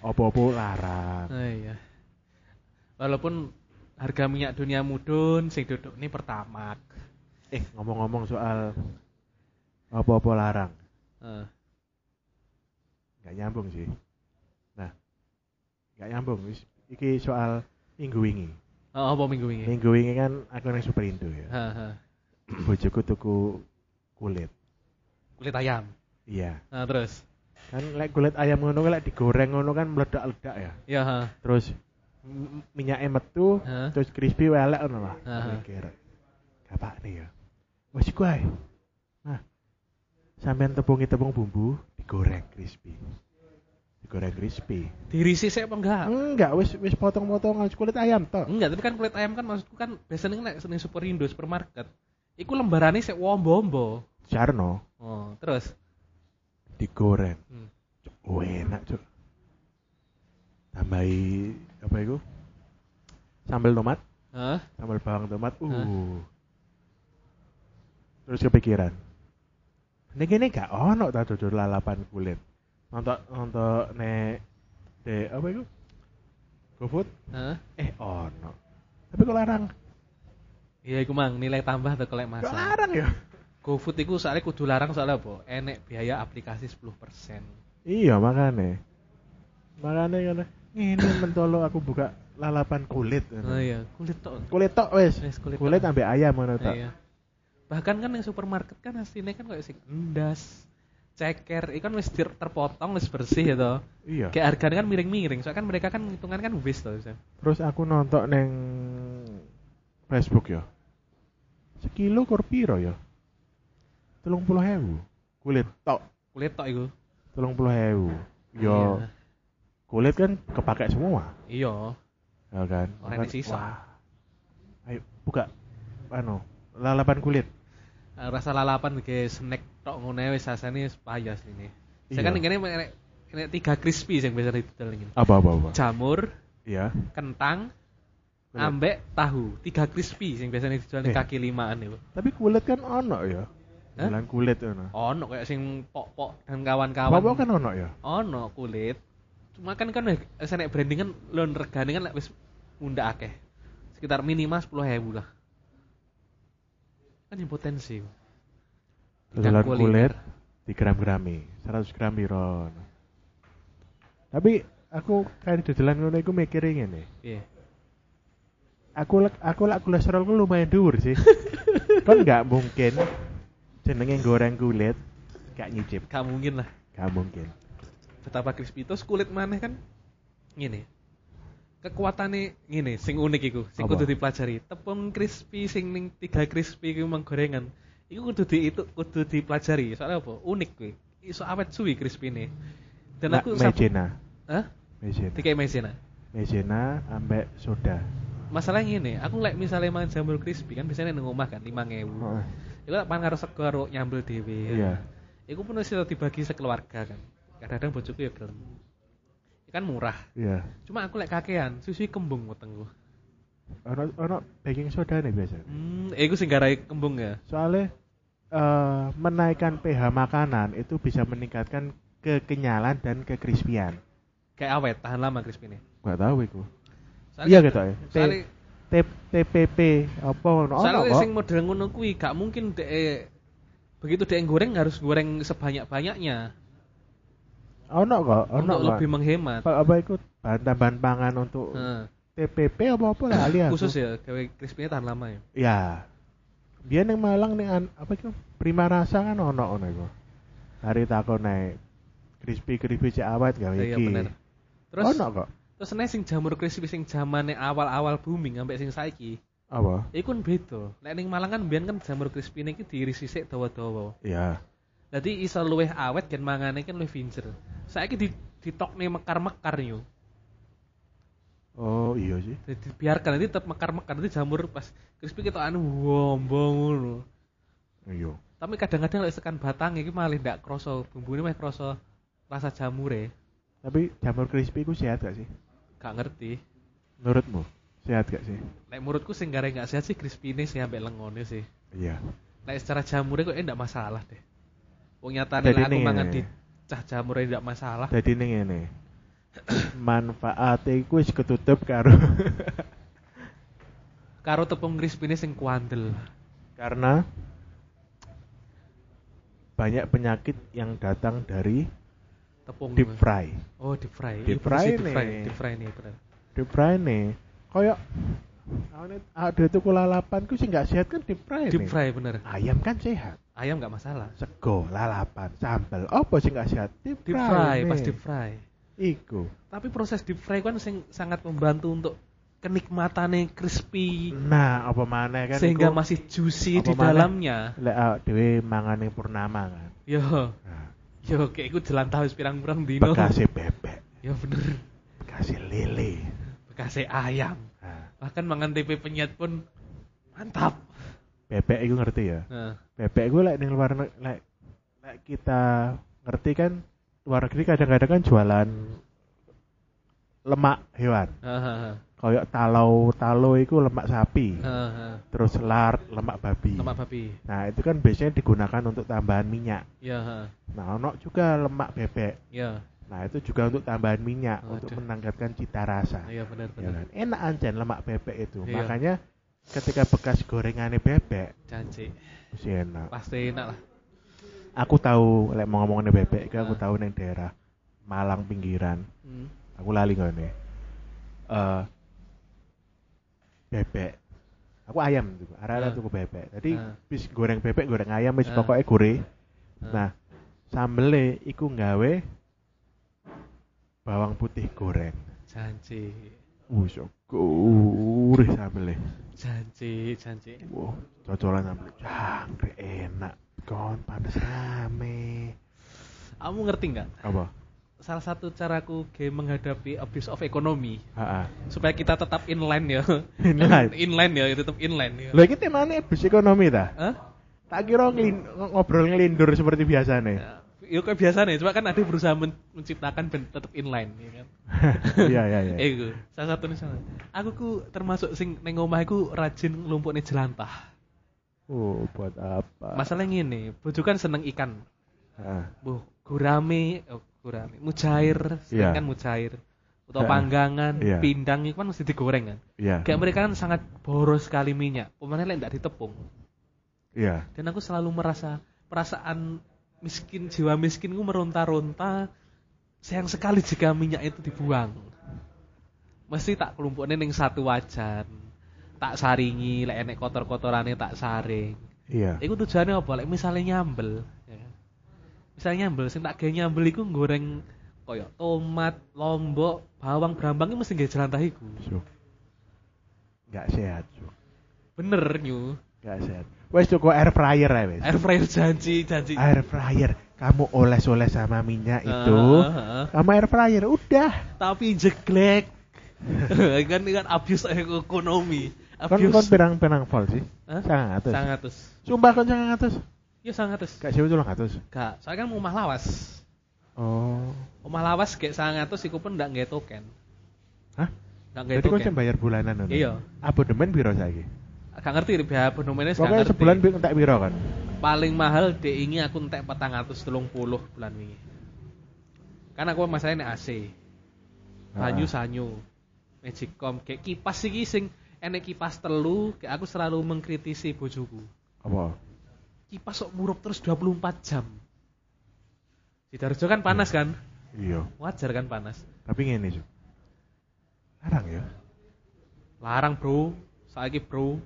apa-apa larang
Ah, iya. Walaupun harga minyak dunia mudun, sing duduk ini pertamak.
eh ngomong-ngomong soal apa-apa larang
Eh,
nggak nyambung sih nah nggak nyambung iki soal minggu wingi
oh, apa minggu ini?
minggu wingi kan aku nang Superindo ya
Ha, ha. *clears throat*
bojoku tuku kulit
Kulit ayam.
iya
Nah, terus.
kan lek kulit ayam ngono kan lek digoreng ngono kan meledak-ledak ya
Ya, ha.
terus minyaknya metu
Ha.
terus crispy welek ngono lah mikir kapak nih ya wes iku ae nah sampean tepungi tepung bumbu digoreng crispy digoreng crispy
Dirisi saya apa enggak?
enggak wis wis potong-potongan kulit ayam toh
Enggak, tapi kan kulit ayam kan maksudku kan biasanya nek ning Superindo supermarket. Iku lembarane sik wombo-wombo.
Jarno
Oh, terus.
digoreng
Hmm.
Cuk, enak cuk tambahi apa itu? Sambal tomat.
Hah?
sambal bawang tomat. Uh.
Hah?
terus kepikiran. Ini gini gak ono tak dodol lalapan kulit? Nonton nonton nek de apa itu? GoFood?
Hah?
eh ono. Tapi kok larang?
Iya, iku mang nilai tambah atau kolek
kok
masa.
larang ya?
GoFood iku soalnya kudu larang soalnya apa? Enek biaya aplikasi 10%.
iya makanya makanya kan ini mentolo aku buka lalapan kulit
Oh iya, kulit tok.
kulit tok wes
Wes, kulit
kulit
tok.
ambek ayam ngono tok
Iya. Bahkan kan yang supermarket kan aslinya kan kayak sing endas, ceker, ikan wis terpotong wis bersih toh.
iya
Kayak harganya kan miring-miring, soalnya kan mereka kan hitungan kan wis. Sam.
terus aku nonton neng Facebook ya sekilo kur piro ya telung puluh hewu kulit tok
Kulit tok iku.
telung puluh hewu yo kulit kan kepake semua
Iya.
ya kan
Orang yang sisa.
wah. ayo buka anu lalapan kulit
Eh, Rasa lalapan kayak snack tok ngono wis rasane wis payah ini. Saya
Iya.
kan ini enek enek tiga crispy sing biasa didol ini.
apa apa apa
Jamur,
iya
kentang,
Kulit.
ambek tahu. Tiga crispy biasanya dijual di
Eh.
kaki limaan itu.
tapi kulit kan ono ya
Hah?
Bulan kulit ono
Ono kayak sing pok-pok dan kawan-kawan.
apa kan ono ya
ono kulit cuma kan kan wis nek branding kan lon regane kan wis munda akeh. Sekitar minimal 10.000 lah. Kan yang potensi. Kuliner.
kulit di gram-grami 100 gram piro tapi aku kayak dodolan ngono iku mikirin ngene.
Iya.
Aku lek aku lek kolesterolku lumayan dhuwur sih. *laughs* Kan nggak mungkin jenenge goreng kulit gak nyicip.
Gak mungkin lah.
Gak mungkin
betapa crispy terus kulit maneh kan ngene kekuatannya ngene sing unik iku sing
Apa?
kudu dipelajari tepung crispy sing ning tiga crispy iku mang gorengan iku kudu di itu kudu dipelajari soalnya apa unik kuwi iso awet suwi crispy ini dan
Nah,
aku
mejena
Hah?
mejena
Tiga mesina.
maizena ambek soda.
Masalahnya gini, aku lek misalnya makan jamur crispy kan biasanya nang omah kan 5000.
Heeh.
Iku lek pangan karo sego nyambel dhewe.
Iya.
Iku pun iso dibagi sekeluarga kan. Kadang-kadang bojoku ya gelem. Kan murah.
Iya.
Cuma aku lek kakean, susu kembung wetengku.
Ono ono baking soda nih biasa.
Hmm, iku sing garai kembung ya.
Soalnya eh menaikkan pH makanan itu bisa meningkatkan kekenyalan dan kekrispian.
Kayak awet, tahan lama crispy nih.
Gak tahu iku.
Soalnya-
Iya gitu ya. TPP apa ono
soalnya sing model ngono kuwi gak mungkin dek begitu dek goreng harus goreng sebanyak-banyaknya
Ono kok, ono
lebih menghemat.
Apa, apa ikut bahan tambahan pangan untuk. TPP apa apa lah ali aku.
khusus ya, gawe crispy tahan lama ya.
Ya. Dia yang Malang nih an- apa itu? Prima rasa kan ono ono iku. Hari takon naik crispy crispy cek awet gawe
Iya
iki.
bener. Terus
ono kok.
terus nih sing jamur crispy sing zamane awal-awal booming sampai sing saiki.
Apa?
Iku kan beda. Lek ning Malang kan mbiyen kan jamur crispy niki diiris sisik dawa-dawa.
Iya.
Dadi iso luwih awet kan mangane kan luwih vincer. Saiki di ditokne mekar-mekar yo.
Oh iya sih.
Jadi biarkan nanti tetap mekar-mekar nanti jamur pas crispy kita anu wombo ngono.
Iya.
Tapi kadang-kadang lek tekan batang iki malah ndak kroso bumbune meh kroso rasa jamure.
Tapi jamur crispy ku sehat gak sih?
Gak ngerti.
Menurutmu sehat gak sih?
Lek menurutku sing gare gak sehat sih crispy sih ambek lengone sih.
Iya.
Lek secara jamure kok ndak masalah deh. Wong nyatane aku
ini
mangan di cah jamure ndak masalah.
Jadi ngene. *clears throat* Manfaatnya iku wis ketutup karo *laughs*
Karo tepung crispy sing kuandel.
karena banyak penyakit yang datang dari
Tepung
deep fry.
Oh, deep fry.
Deep
Iya,
fry
deep fry.
nih.
Deep fry nih, bener.
Deep fry nih. Kayak ada tuku lalapan ku sih nggak sehat kan deep fry
Deep
nih.
fry bener.
Ayam kan sehat.
Ayam gak masalah.
Sego, lalapan, sambal. Apa sih nggak sehat? Deep
Deep
fry.
fry, pas deep fry.
Iku.
Tapi proses deep fry kan sing sangat membantu untuk kenikmatannya crispy
Nah, apa mana kan?
sehingga
iku-
masih juicy di
maneh?
dalamnya.
lek awak dhewe mangan ing purnama kan.
Yo,
Nah,
yo kayak iku jelantah wis pirang-pirang dino.
bekasi bebek,
Ya bener.
bekasi lele.
Bekasnya ayam.
Nah,
Bahkan mangan tempe penyet pun mantap.
Bebek iku ngerti ya.
Nah,
Bebek lek ning luar lek lek kita ngerti kan luar negeri kadang-kadang kan jualan lemak hewan.
hahaha,
Kayak talau talau iku lemak sapi. Terus lard lemak babi.
Lemak babi.
Nah, itu kan biasanya digunakan untuk tambahan minyak.
Ya, ha.
Nah, ono juga lemak bebek.
ya,
Nah, itu juga untuk tambahan minyak untuk
Waduh.
menangkatkan cita rasa.
iya bener
Ya
bener.
kan? Enak ancen lemak bebek itu.
Iya.
Makanya ketika bekas gorengannya bebek,
Janji.
mesti enak.
Pasti enak lah.
Aku tahu lek mau ngomongin bebek, iki aku
Ah.
tahu neng daerah Malang pinggiran.
Hmm.
Aku lali ngene. Eh bebek. Aku ayam tuh, arah-arah
Ah.
tuku bebek. Tadi
Ah.
bis goreng bebek, goreng ayam wis
Ah.
pokoknya gore.
Ah.
Nah, sambele iku nggawe bawang putih goreng.
Janji.
Wis gurih sambele.
Janji, janji.
Wah, cocolan sambel. Jangkrik enak. Kon panas rame.
Kamu ngerti nggak?
Apa?
Salah satu caraku game menghadapi abuse of economy
Heeh.
supaya kita tetap inline ya.
Inline? *laughs*
inline ya, tetap inline ya.
Lho iki temane bis ekonomi ta?
Hah?
Tak kira ngelin- ngobrol ngelindur seperti biasanya.
Ya, ya kayak biasa nih, cuma kan ada berusaha men- menciptakan ben tetap inline ya kan. *laughs*
Iya iya iya.
Eh, *laughs* iku, salah satu nih salah. Aku ku termasuk sing neng omah iku rajin nglumpukne jelantah.
Oh, buat apa?
Masalahnya ngene, bojo kan seneng ikan.
Heeh.
Bu, gurame, oh, gurame, mujair,
Iya.
kan mujair. Atau
Heeh.
panggangan,
Iya.
pindang itu kan mesti digoreng kan.
Iya.
Kayak mereka kan sangat boros sekali minyak. Pemainnya lain tidak ditepung.
Iya.
Dan aku selalu merasa perasaan miskin, jiwa miskin gue meronta-ronta. Sayang sekali jika minyak itu dibuang. Mesti tak kelompoknya ning satu wajan. Tak saringi, lek enek kotor-kotorane tak saring.
Iya.
Iku tujuannya apa? Lek misalnya nyambel, ya. Misalnya nyambel, sing tak gawe nyambel iku goreng koyo tomat, lombok, bawang, brambang iki mesti gawe jelantah iku.
So. Gak sehat, so.
Bener nyu.
Gak sehat. Wes cukup air fryer ya, wes.
Air fryer janji, janji.
Air fryer. Kamu oles-oles sama minyak itu.
Ah.
Sama air fryer udah.
Tapi jeglek. *laughs* kan kan abuse ekonomi.
Kon kon
Abuse.
pirang-pirang volt sih?
Hah?
900.
Sangatus.
Sumpah kon 900.
Ya sangatus.
Gak sewu 300.
Gak, soalnya kan omah lawas.
Oh.
Omah lawas kayak sangatus iku pun ndak nggak token.
Hah?
Ndak nggak
Jadi kon
token.
bayar bulanan.
Iya.
Abonemen piro saiki?
Gak ngerti biaya abonemennya gak
Pokoknya
ngerti.
sebulan bi- entek piro kan?
paling mahal ini aku entek 430 bulan wingi. Kan aku masalahnya AC. Banyu
Ah.
sanyu. Magicom kayak kipas iki sing enek kipas telu, kayak aku selalu mengkritisi bojoku.
Apa?
Kipas kok murup terus 24 jam. Sidoarjo kan panas kan?
Iya.
Wajar kan panas.
Tapi ngene, Cuk. Larang ya.
Larang, Bro. Saiki, Bro.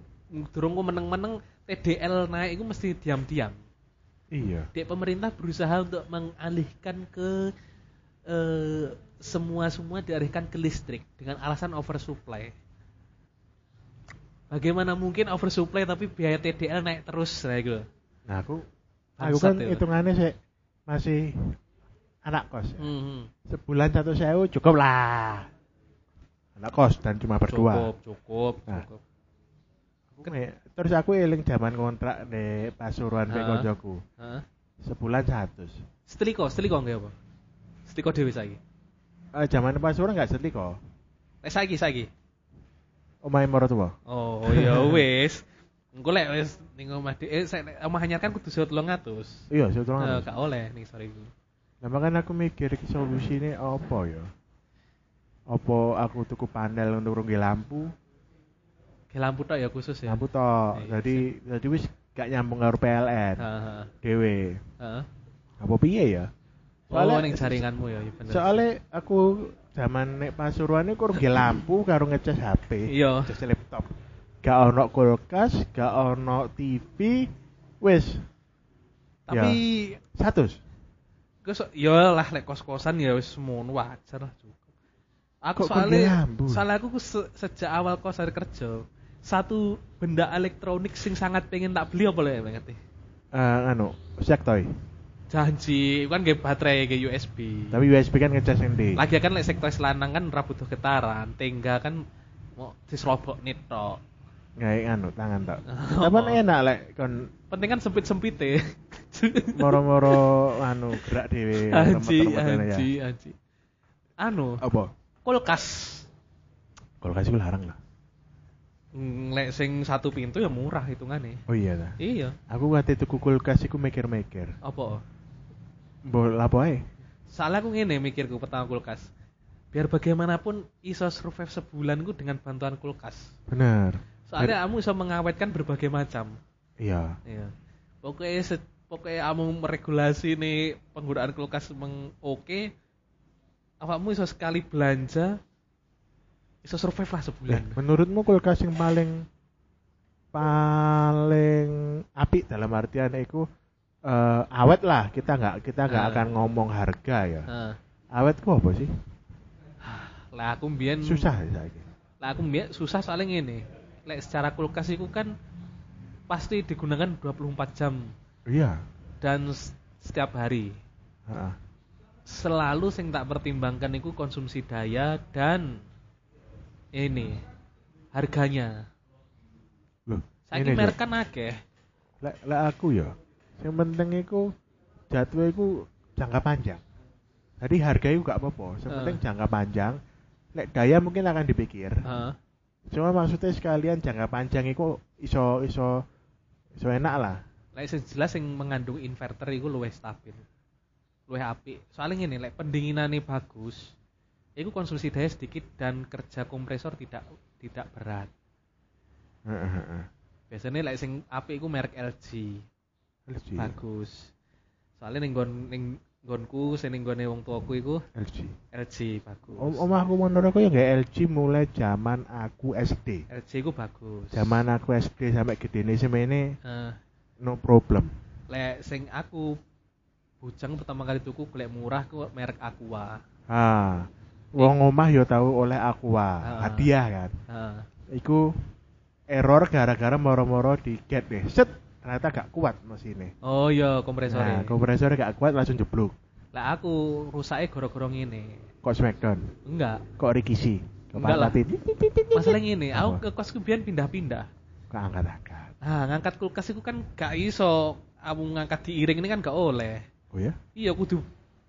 Durung ku meneng-meneng TDL naik itu mesti diam-diam.
Iya.
Dek pemerintah berusaha untuk mengalihkan ke eh, semua semua dialihkan ke listrik dengan alasan oversupply. Bagaimana mungkin oversupply tapi biaya TDL naik terus nah gitu.
Nah, aku aku kan
ya.
hitungannya sih masih anak kos. ya.
Hmm,
Sebulan satu sewu cukup lah. Anak kos dan cuma berdua.
cukup, cukup,
Nah.
cukup.
Me- terus aku eling zaman kontrak di Pasuruan uh. koncoku.
Heeh.
Sebulan satu.
Setrika, setrika nggak apa? Setrika dhewe saiki.
Eh, zaman Pasuruan nggak sedih kok.
Eh saiki saiki.
Omahe tua.
Oh, ya *laughs* wis. Engko lek wis ning omah dhek eh omah anyar kan kudu sewa 300.
Iya,
Eh,
sebetulnya.
gak oleh ning sore iku.
Nah, makanya aku mikir iki solusine apa ya? Apa aku tuku panel untuk runggi lampu?
Ke lampu tok ya khusus ya.
Lampu tok.
Iya,
Jadi jadi wis gak nyambung karo PLN.
Heeh.
Dewe.
Heeh.
Apa piye ya?
Oh, ning jaringanmu ya, bener.
Soalnya aku zaman nek Pasuruan iku runggi lampu karo ngecas HP.
Iya.
Ngecas laptop. Gak ono kulkas, gak ono TV. Wis,
Tapi
satu.
Gus ya lah lek kos-kosan ya wis semono wajar lah cukup. Aku
Kok
soalnya soalnya aku se- sejak awal kos hari kerja satu benda elektronik sing sangat pengen tak beli apa lek banget
Eh anu, sektoy.
Janji kan nggak baterai ke USB.
Tapi USB kan ngecas endi?
lagi kan lek sektor lanang kan ora butuh getaran, tengga kan mau diserobok nit tok.
Nggak anu tangan tok. *laughs*
Oh.
Tapi enak lek kon
Penting kan sempit-sempite. *laughs*
moro-moro anu gerak dhewe.
Anji,
ya.
anji, anji. Anu,
Apa?
kulkas.
Kulkas iku larang lah.
Lek sing satu pintu ya murah hitungannya.
Oh iya ta.
Iya.
Aku kate tuku kulkas iku mikir-mikir.
Apa?
Mbok lapo ae?
Soalnya aku ngene mikirku pertama kulkas. Biar bagaimanapun iso survive sebulan ku dengan bantuan kulkas.
Bener.
Soalnya kamu bisa mengawetkan berbagai macam.
Iya.
Iya. Pokoknya se pokoknya kamu meregulasi nih penggunaan kulkas meng oke. Awakmu iso sekali belanja iso survive lah sebulan.
Menurutmu kulkas yang paling paling apik dalam artian iku eh, awet lah kita nggak kita nggak
Ah.
akan ngomong harga ya
Nah,
awet ku apa sih
lah aku mbien
susah ya saiki
Lah aku mbien susah soalnya ngene. Lek secara kulkas itu kan pasti digunakan 24 jam
iya
dan setiap hari.
Heeh.
Selalu sing tak pertimbangkan itu konsumsi daya dan ini harganya.
loh
Saiki
ini,
merek kan akeh.
lek lek aku ya yang penting iku jadwal iku jangka panjang jadi harga itu gak apa-apa yang penting jangka panjang lek daya mungkin akan dipikir
Heeh.
cuma maksudnya sekalian jangka panjang itu iso iso iso enak lah
Lek sing jelas sing mengandung inverter itu luwih stabil. Luwih apik. Soalnya ngene, lek pendinginane bagus, itu konsumsi daya sedikit dan kerja kompresor tidak tidak berat. Biasanya lek sing apik iku merek LG.
LG
Bagus. Soalnya ning nggon ning nggonku sing ning nggone wong tuaku iku
LG
LG bagus.
Om omahku menurut aku ya nggak LG mulai zaman aku SD
LG iku bagus.
zaman aku SD sampai gede nih semene
Eh,
no problem
lek sing aku bujang pertama kali tuku golek murah ku merek Aqua.
ah wong omah yo tahu oleh Aqua
Ah.
hadiah kan
Heeh.
iku error gara-gara moro-moro di get deh set ternyata gak kuat mesinnya
Oh iya
nah,
kompresornya.
kompresor gak kuat langsung jeblok
Lah aku rusake gara-gara ngene.
kok smackdown
Enggak.
kok Rikishi
Enggak lah. Masalahnya ini, aku ke kosku biyen pindah-pindah.
Keangkat-angkat.
Nah, ngangkat kulkas itu kan gak iso. Kamu ngangkat diiring ini kan gak oleh.
Oh ya?
Iya, kudu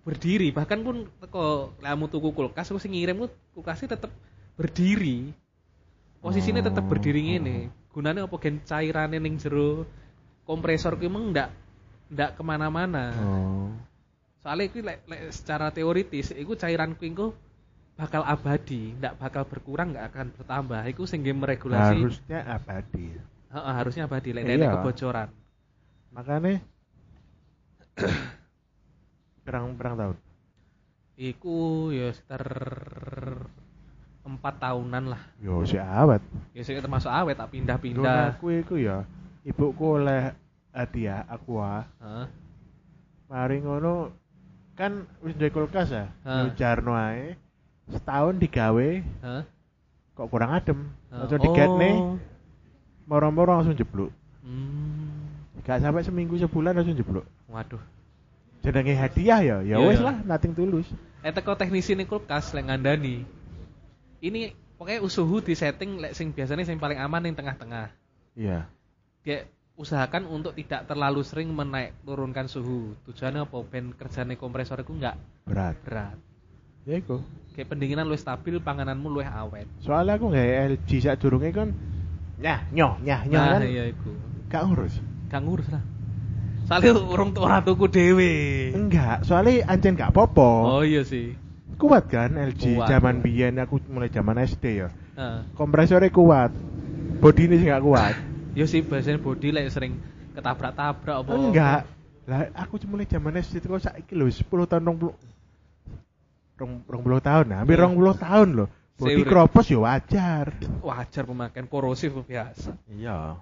berdiri. Bahkan pun kok kamu tuku kulkas, aku sing ngirim ku kulkasnya tetep berdiri. Posisinya tetep
Oh.
berdiri ngene. Gunanya apa gen cairane ning jero kompresor ku emang ndak ndak ke mana-mana.
Oh.
Soalnya itu lek, lek secara teoritis, itu cairan ku iku bakal abadi, ndak bakal berkurang, nggak akan bertambah. Itu sing game meregulasi.
Harusnya abadi.
Harusnya abadi lek
Iya.
nek kebocoran.
Makanya perang perang tahun.
Iku ya sekitar empat tahunan lah.
Yo si awet.
Ya sing termasuk awet tak pindah-pindah.
aku iku ya ibuku oleh hadiah aqua.
Heeh.
Mari ngono kan wis duwe kulkas ya.
Ah.
Nyujarno ae. Setahun digawe
Heeh.
kok kurang adem.
Ah.
Langsung digetne,
Oh.
moro-moro langsung jeblok.
Hmm.
Gak sampai seminggu sebulan langsung jeblok.
Waduh.
Jenenge hadiah ya, ya
Iya, iya.
lah, nating tulus.
Eh teko teknisi nih kulkas lek ngandani. Ini pokoknya suhu di setting lek sing biasanya sing paling aman yang tengah-tengah.
Iya.
Dia usahakan untuk tidak terlalu sering menaik turunkan suhu. Tujuannya apa? Ben kerjane kompresor itu enggak
Berat.
berat.
Ya iku.
Kayak pendinginan lu stabil, pangananmu lu awet.
Soalnya aku nggak LG sak durunge kan nyah nyoh nyah nyoh
Nah,
kan
iya iku.
gak ngurus.
Gak ngurus lah. Soalnya urung tuh ora tuku dhewe.
Enggak, soalnya ancen gak popo.
Oh iya sih.
Kuat kan LG
Kuat,
zaman
kuat.
biyen aku mulai zaman SD ya.
Heeh.
Kompresornya kuat. Bodi ini sih gak kuat. *laughs*
Yo sih biasanya body lek sering ketabrak-tabrak apa.
Enggak. Lah aku mulai zaman SD itu kok saiki lho 10 tahun 20 rong, rong puluh tahun, nah, hampir
Hmm.
rong puluh tahun loh.
Seurip.
kropos ya wajar.
Wajar pemakaian korosif biasa.
Iya.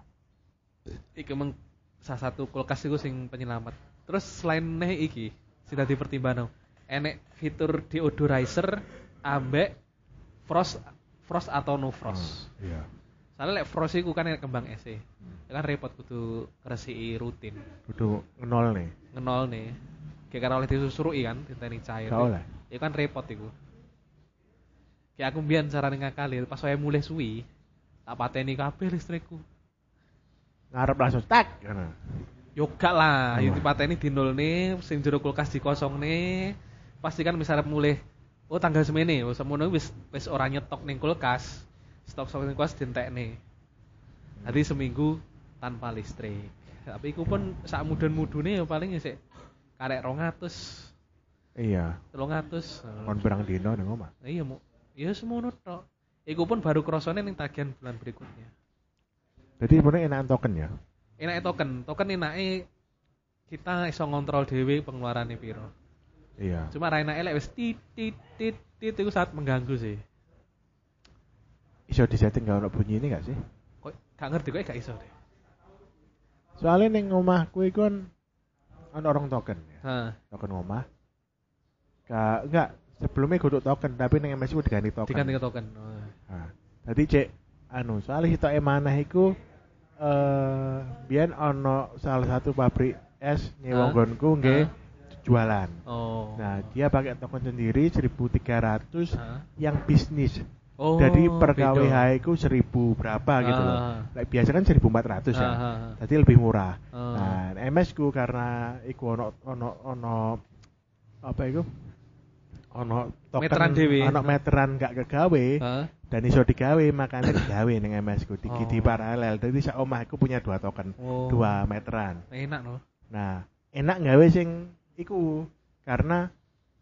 Iki emang salah satu kulkas itu sing penyelamat. Terus selain neh iki, sudah dipertimbangkan. Enek fitur deodorizer ambek frost frost atau no frost.
Iya.
Soalnya lek frost iku kan enek kembang es Ya kan repot kudu ngresiki rutin.
Kudu nol nih.
Ngenol nih. Kayak karena oleh disusuri kan, diteni cair.
Gak oleh.
Ya kan repot iku. Kayak aku mbiyen carane ngakali pas saya mulai suwi, tak pateni kabeh listrikku.
Ngarep langsung tak. Ngono.
Yo gak lah,
Oh.
yo dipateni dinolne, sing jero kulkas dikosongne. Pasti kan misalnya mulai oh tanggal semene, oh semono wis wis ora nyetok ning kulkas. Stok-stok ning kulkas dientekne. Nanti seminggu tanpa listrik. Tapi iku pun sak mudun-mudune ya paling ya sik karek 200,
Iya.
300.
Kon perang dino ning omah.
Iya, Mu. Ya semono tok. Iku pun baru krosone ning tagihan bulan berikutnya.
Jadi sebenarnya enak token ya.
Enake token, token enake kita iso ngontrol dhewe pengeluarannya piro.
Iya.
Cuma ra enake lek wis tit tit tit tit itu sangat mengganggu sih.
Iso disetting gak ono bunyi ini gak sih?
Kok gak ngerti kok gak iso deh.
Soalnya ning omahku iku kan ono orang token ya.
Hah.
Token omah. Gak enggak sebelumnya kudu token tapi ning MS ku diganti token.
Diganti ke token. Oh.
Nah, tadi cek anu soalnya sitok emanah iku eh biyen ono salah satu pabrik es nyewa
Hah?
nggonku nggih jualan.
Oh.
Nah, dia pakai token sendiri 1300
Hah?
yang bisnis.
Oh.
Jadi per. KWH itu 1000 berapa gitu loh.
Ah.
Like, biasa kan 1400 ya.
Ah, ah, ah.
Jadi lebih murah.
Ah.
Nah, MS ku karena iku ono ono ono apa iku? Ono token
Meteran dhewe.
ono meteran gak kegawe
Hah?
Dan iso digawe makanya digawe ning MS ku di,
Oh.
di paralel. Jadi sak omahku punya dua token,
Oh.
dua meteran.
Enak loh.
Nah, enak gawe sing iku karena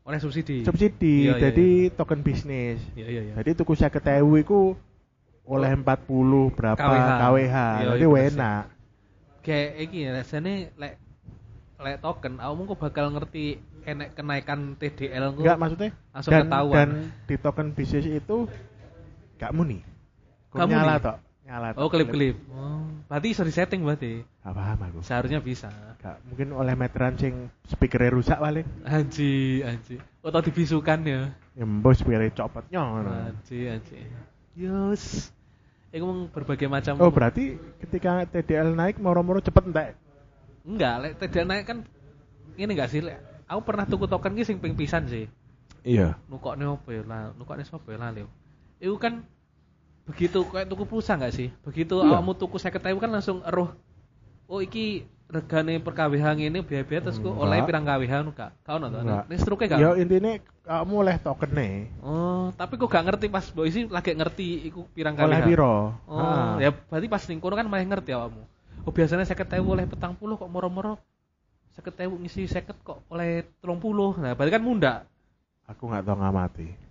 Oleh subsidi.
subsidi
Iya, iya,
jadi token bisnis.
Iya iya iya.
Jadi tuku 50.000 iku oleh 40 berapa
KWH.
KWH.
Iya,
Jadi
iya,
enak.
Kayak iki ya, rasane lek lek token, awakmu kok bakal ngerti enek kenaikan TDL.
Enggak maksudnya
langsung
dan,
ketahuan.
dan di token bisnis itu gak muni. Kok
Gak
nyala tok. Nyala tok.
Oh, klip-klip. Oh, berarti bisa disetting berarti.
Gak paham aku.
Seharusnya bisa.
Gak, mungkin oleh meteran sing speakernya rusak paling.
Anji, anji. Atau dibisukan ya.
Ya mbok speakernya copotnya ngono.
Anji, anji. Yus. Iku mung berbagai macam.
Oh, berarti ketika TDL naik moro-moro cepet entek.
Enggak, lek TDL naik kan ini enggak sih, lek. Aku pernah tuku token ki sing ping pisan sih.
Iya.
Nukokne opo ya? Lah, nukokne sapa ya lali. Itu kan begitu kayak tuku pulsa nggak sih? Begitu
Iya.
awakmu tuku 50.000 kan langsung eruh oh iki regane per KWH ngene biaya-biaya terus kok oleh pirang KWH nu gak? Kau nonton? Ning struke gak?
Ya intine kamu oleh token nih.
Oh, tapi kok gak ngerti pas mbok isi lagi ngerti iku pirang KWH.
Oleh piro?
Oh,
Ah.
ya berarti pas ning kono kan malah ngerti awakmu. Oh, biasanya 50.000 oleh petang puluh kok moro-moro 50.000 ngisi 50 kok oleh 30. Nah, berarti kan munda.
Aku nggak tahu ngamati.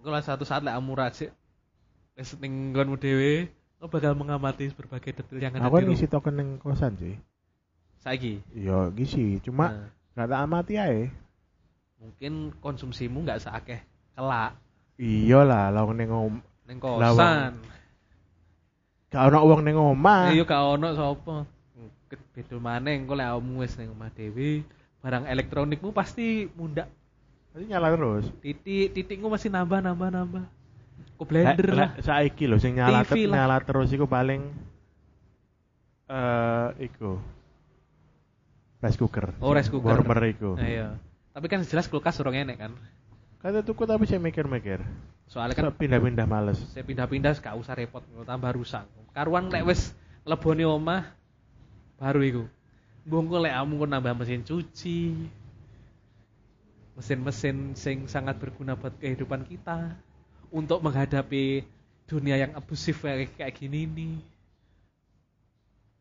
Engko lah satu saat lek amu rajik wis ning nggonmu dhewe, lo bakal mengamati berbagai detail yang ada
Aku
di
ngisi token ning kosan sih.
Saiki.
Iya, ngisi. Cuma
Nah,
nggak tak amati ae.
mungkin konsumsimu nggak seakeh kelak
Iya lah, lawan ning
ning
Lah,
kosan.
gak ono wong ning omah.
Iya gak ono sapa. Beda maneh engko lek awakmu wis ning omah dhewe, barang elektronikmu pasti mundak.
Nanti nyala terus.
Titik titikmu masih nambah nambah nambah. Ku blender lah.
Saiki lho sing nyala
lah.
nyala terus iku paling eh iku. Rice cooker.
Oh, rice cooker.
Warmer iku.
Nah, iya. Tapi kan jelas kulkas urung enek kan.
Kata tuku tapi saya mikir-mikir.
Soalnya kan
pindah-pindah males.
saya pindah-pindah gak usah repot tambah rusak. Karuan lek wis lebone omah baru iku. Mbongko lek amu kok nambah mesin cuci. Mesin-mesin sing sangat berguna buat kehidupan kita untuk menghadapi dunia yang abusif kayak, kayak gini nih.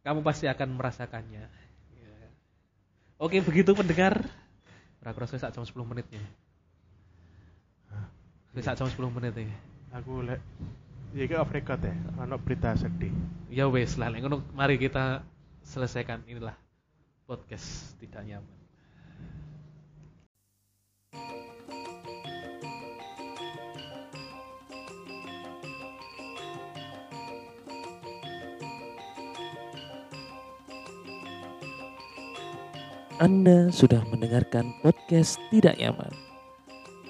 Kamu pasti akan merasakannya. Ya. Oke, begitu pendengar. Rakrasa sak jam 10 menitnya. Sak jam 10 menit ya.
Aku lek Iki off record ya, ono berita sedih.
Ya wes lah, ngono mari kita selesaikan inilah podcast tidak nyaman.
Anda sudah mendengarkan podcast Tidak Nyaman.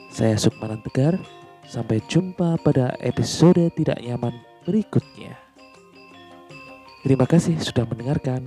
Saya Sukmanan Tegar. Sampai jumpa pada episode Tidak Nyaman berikutnya. Terima kasih sudah mendengarkan.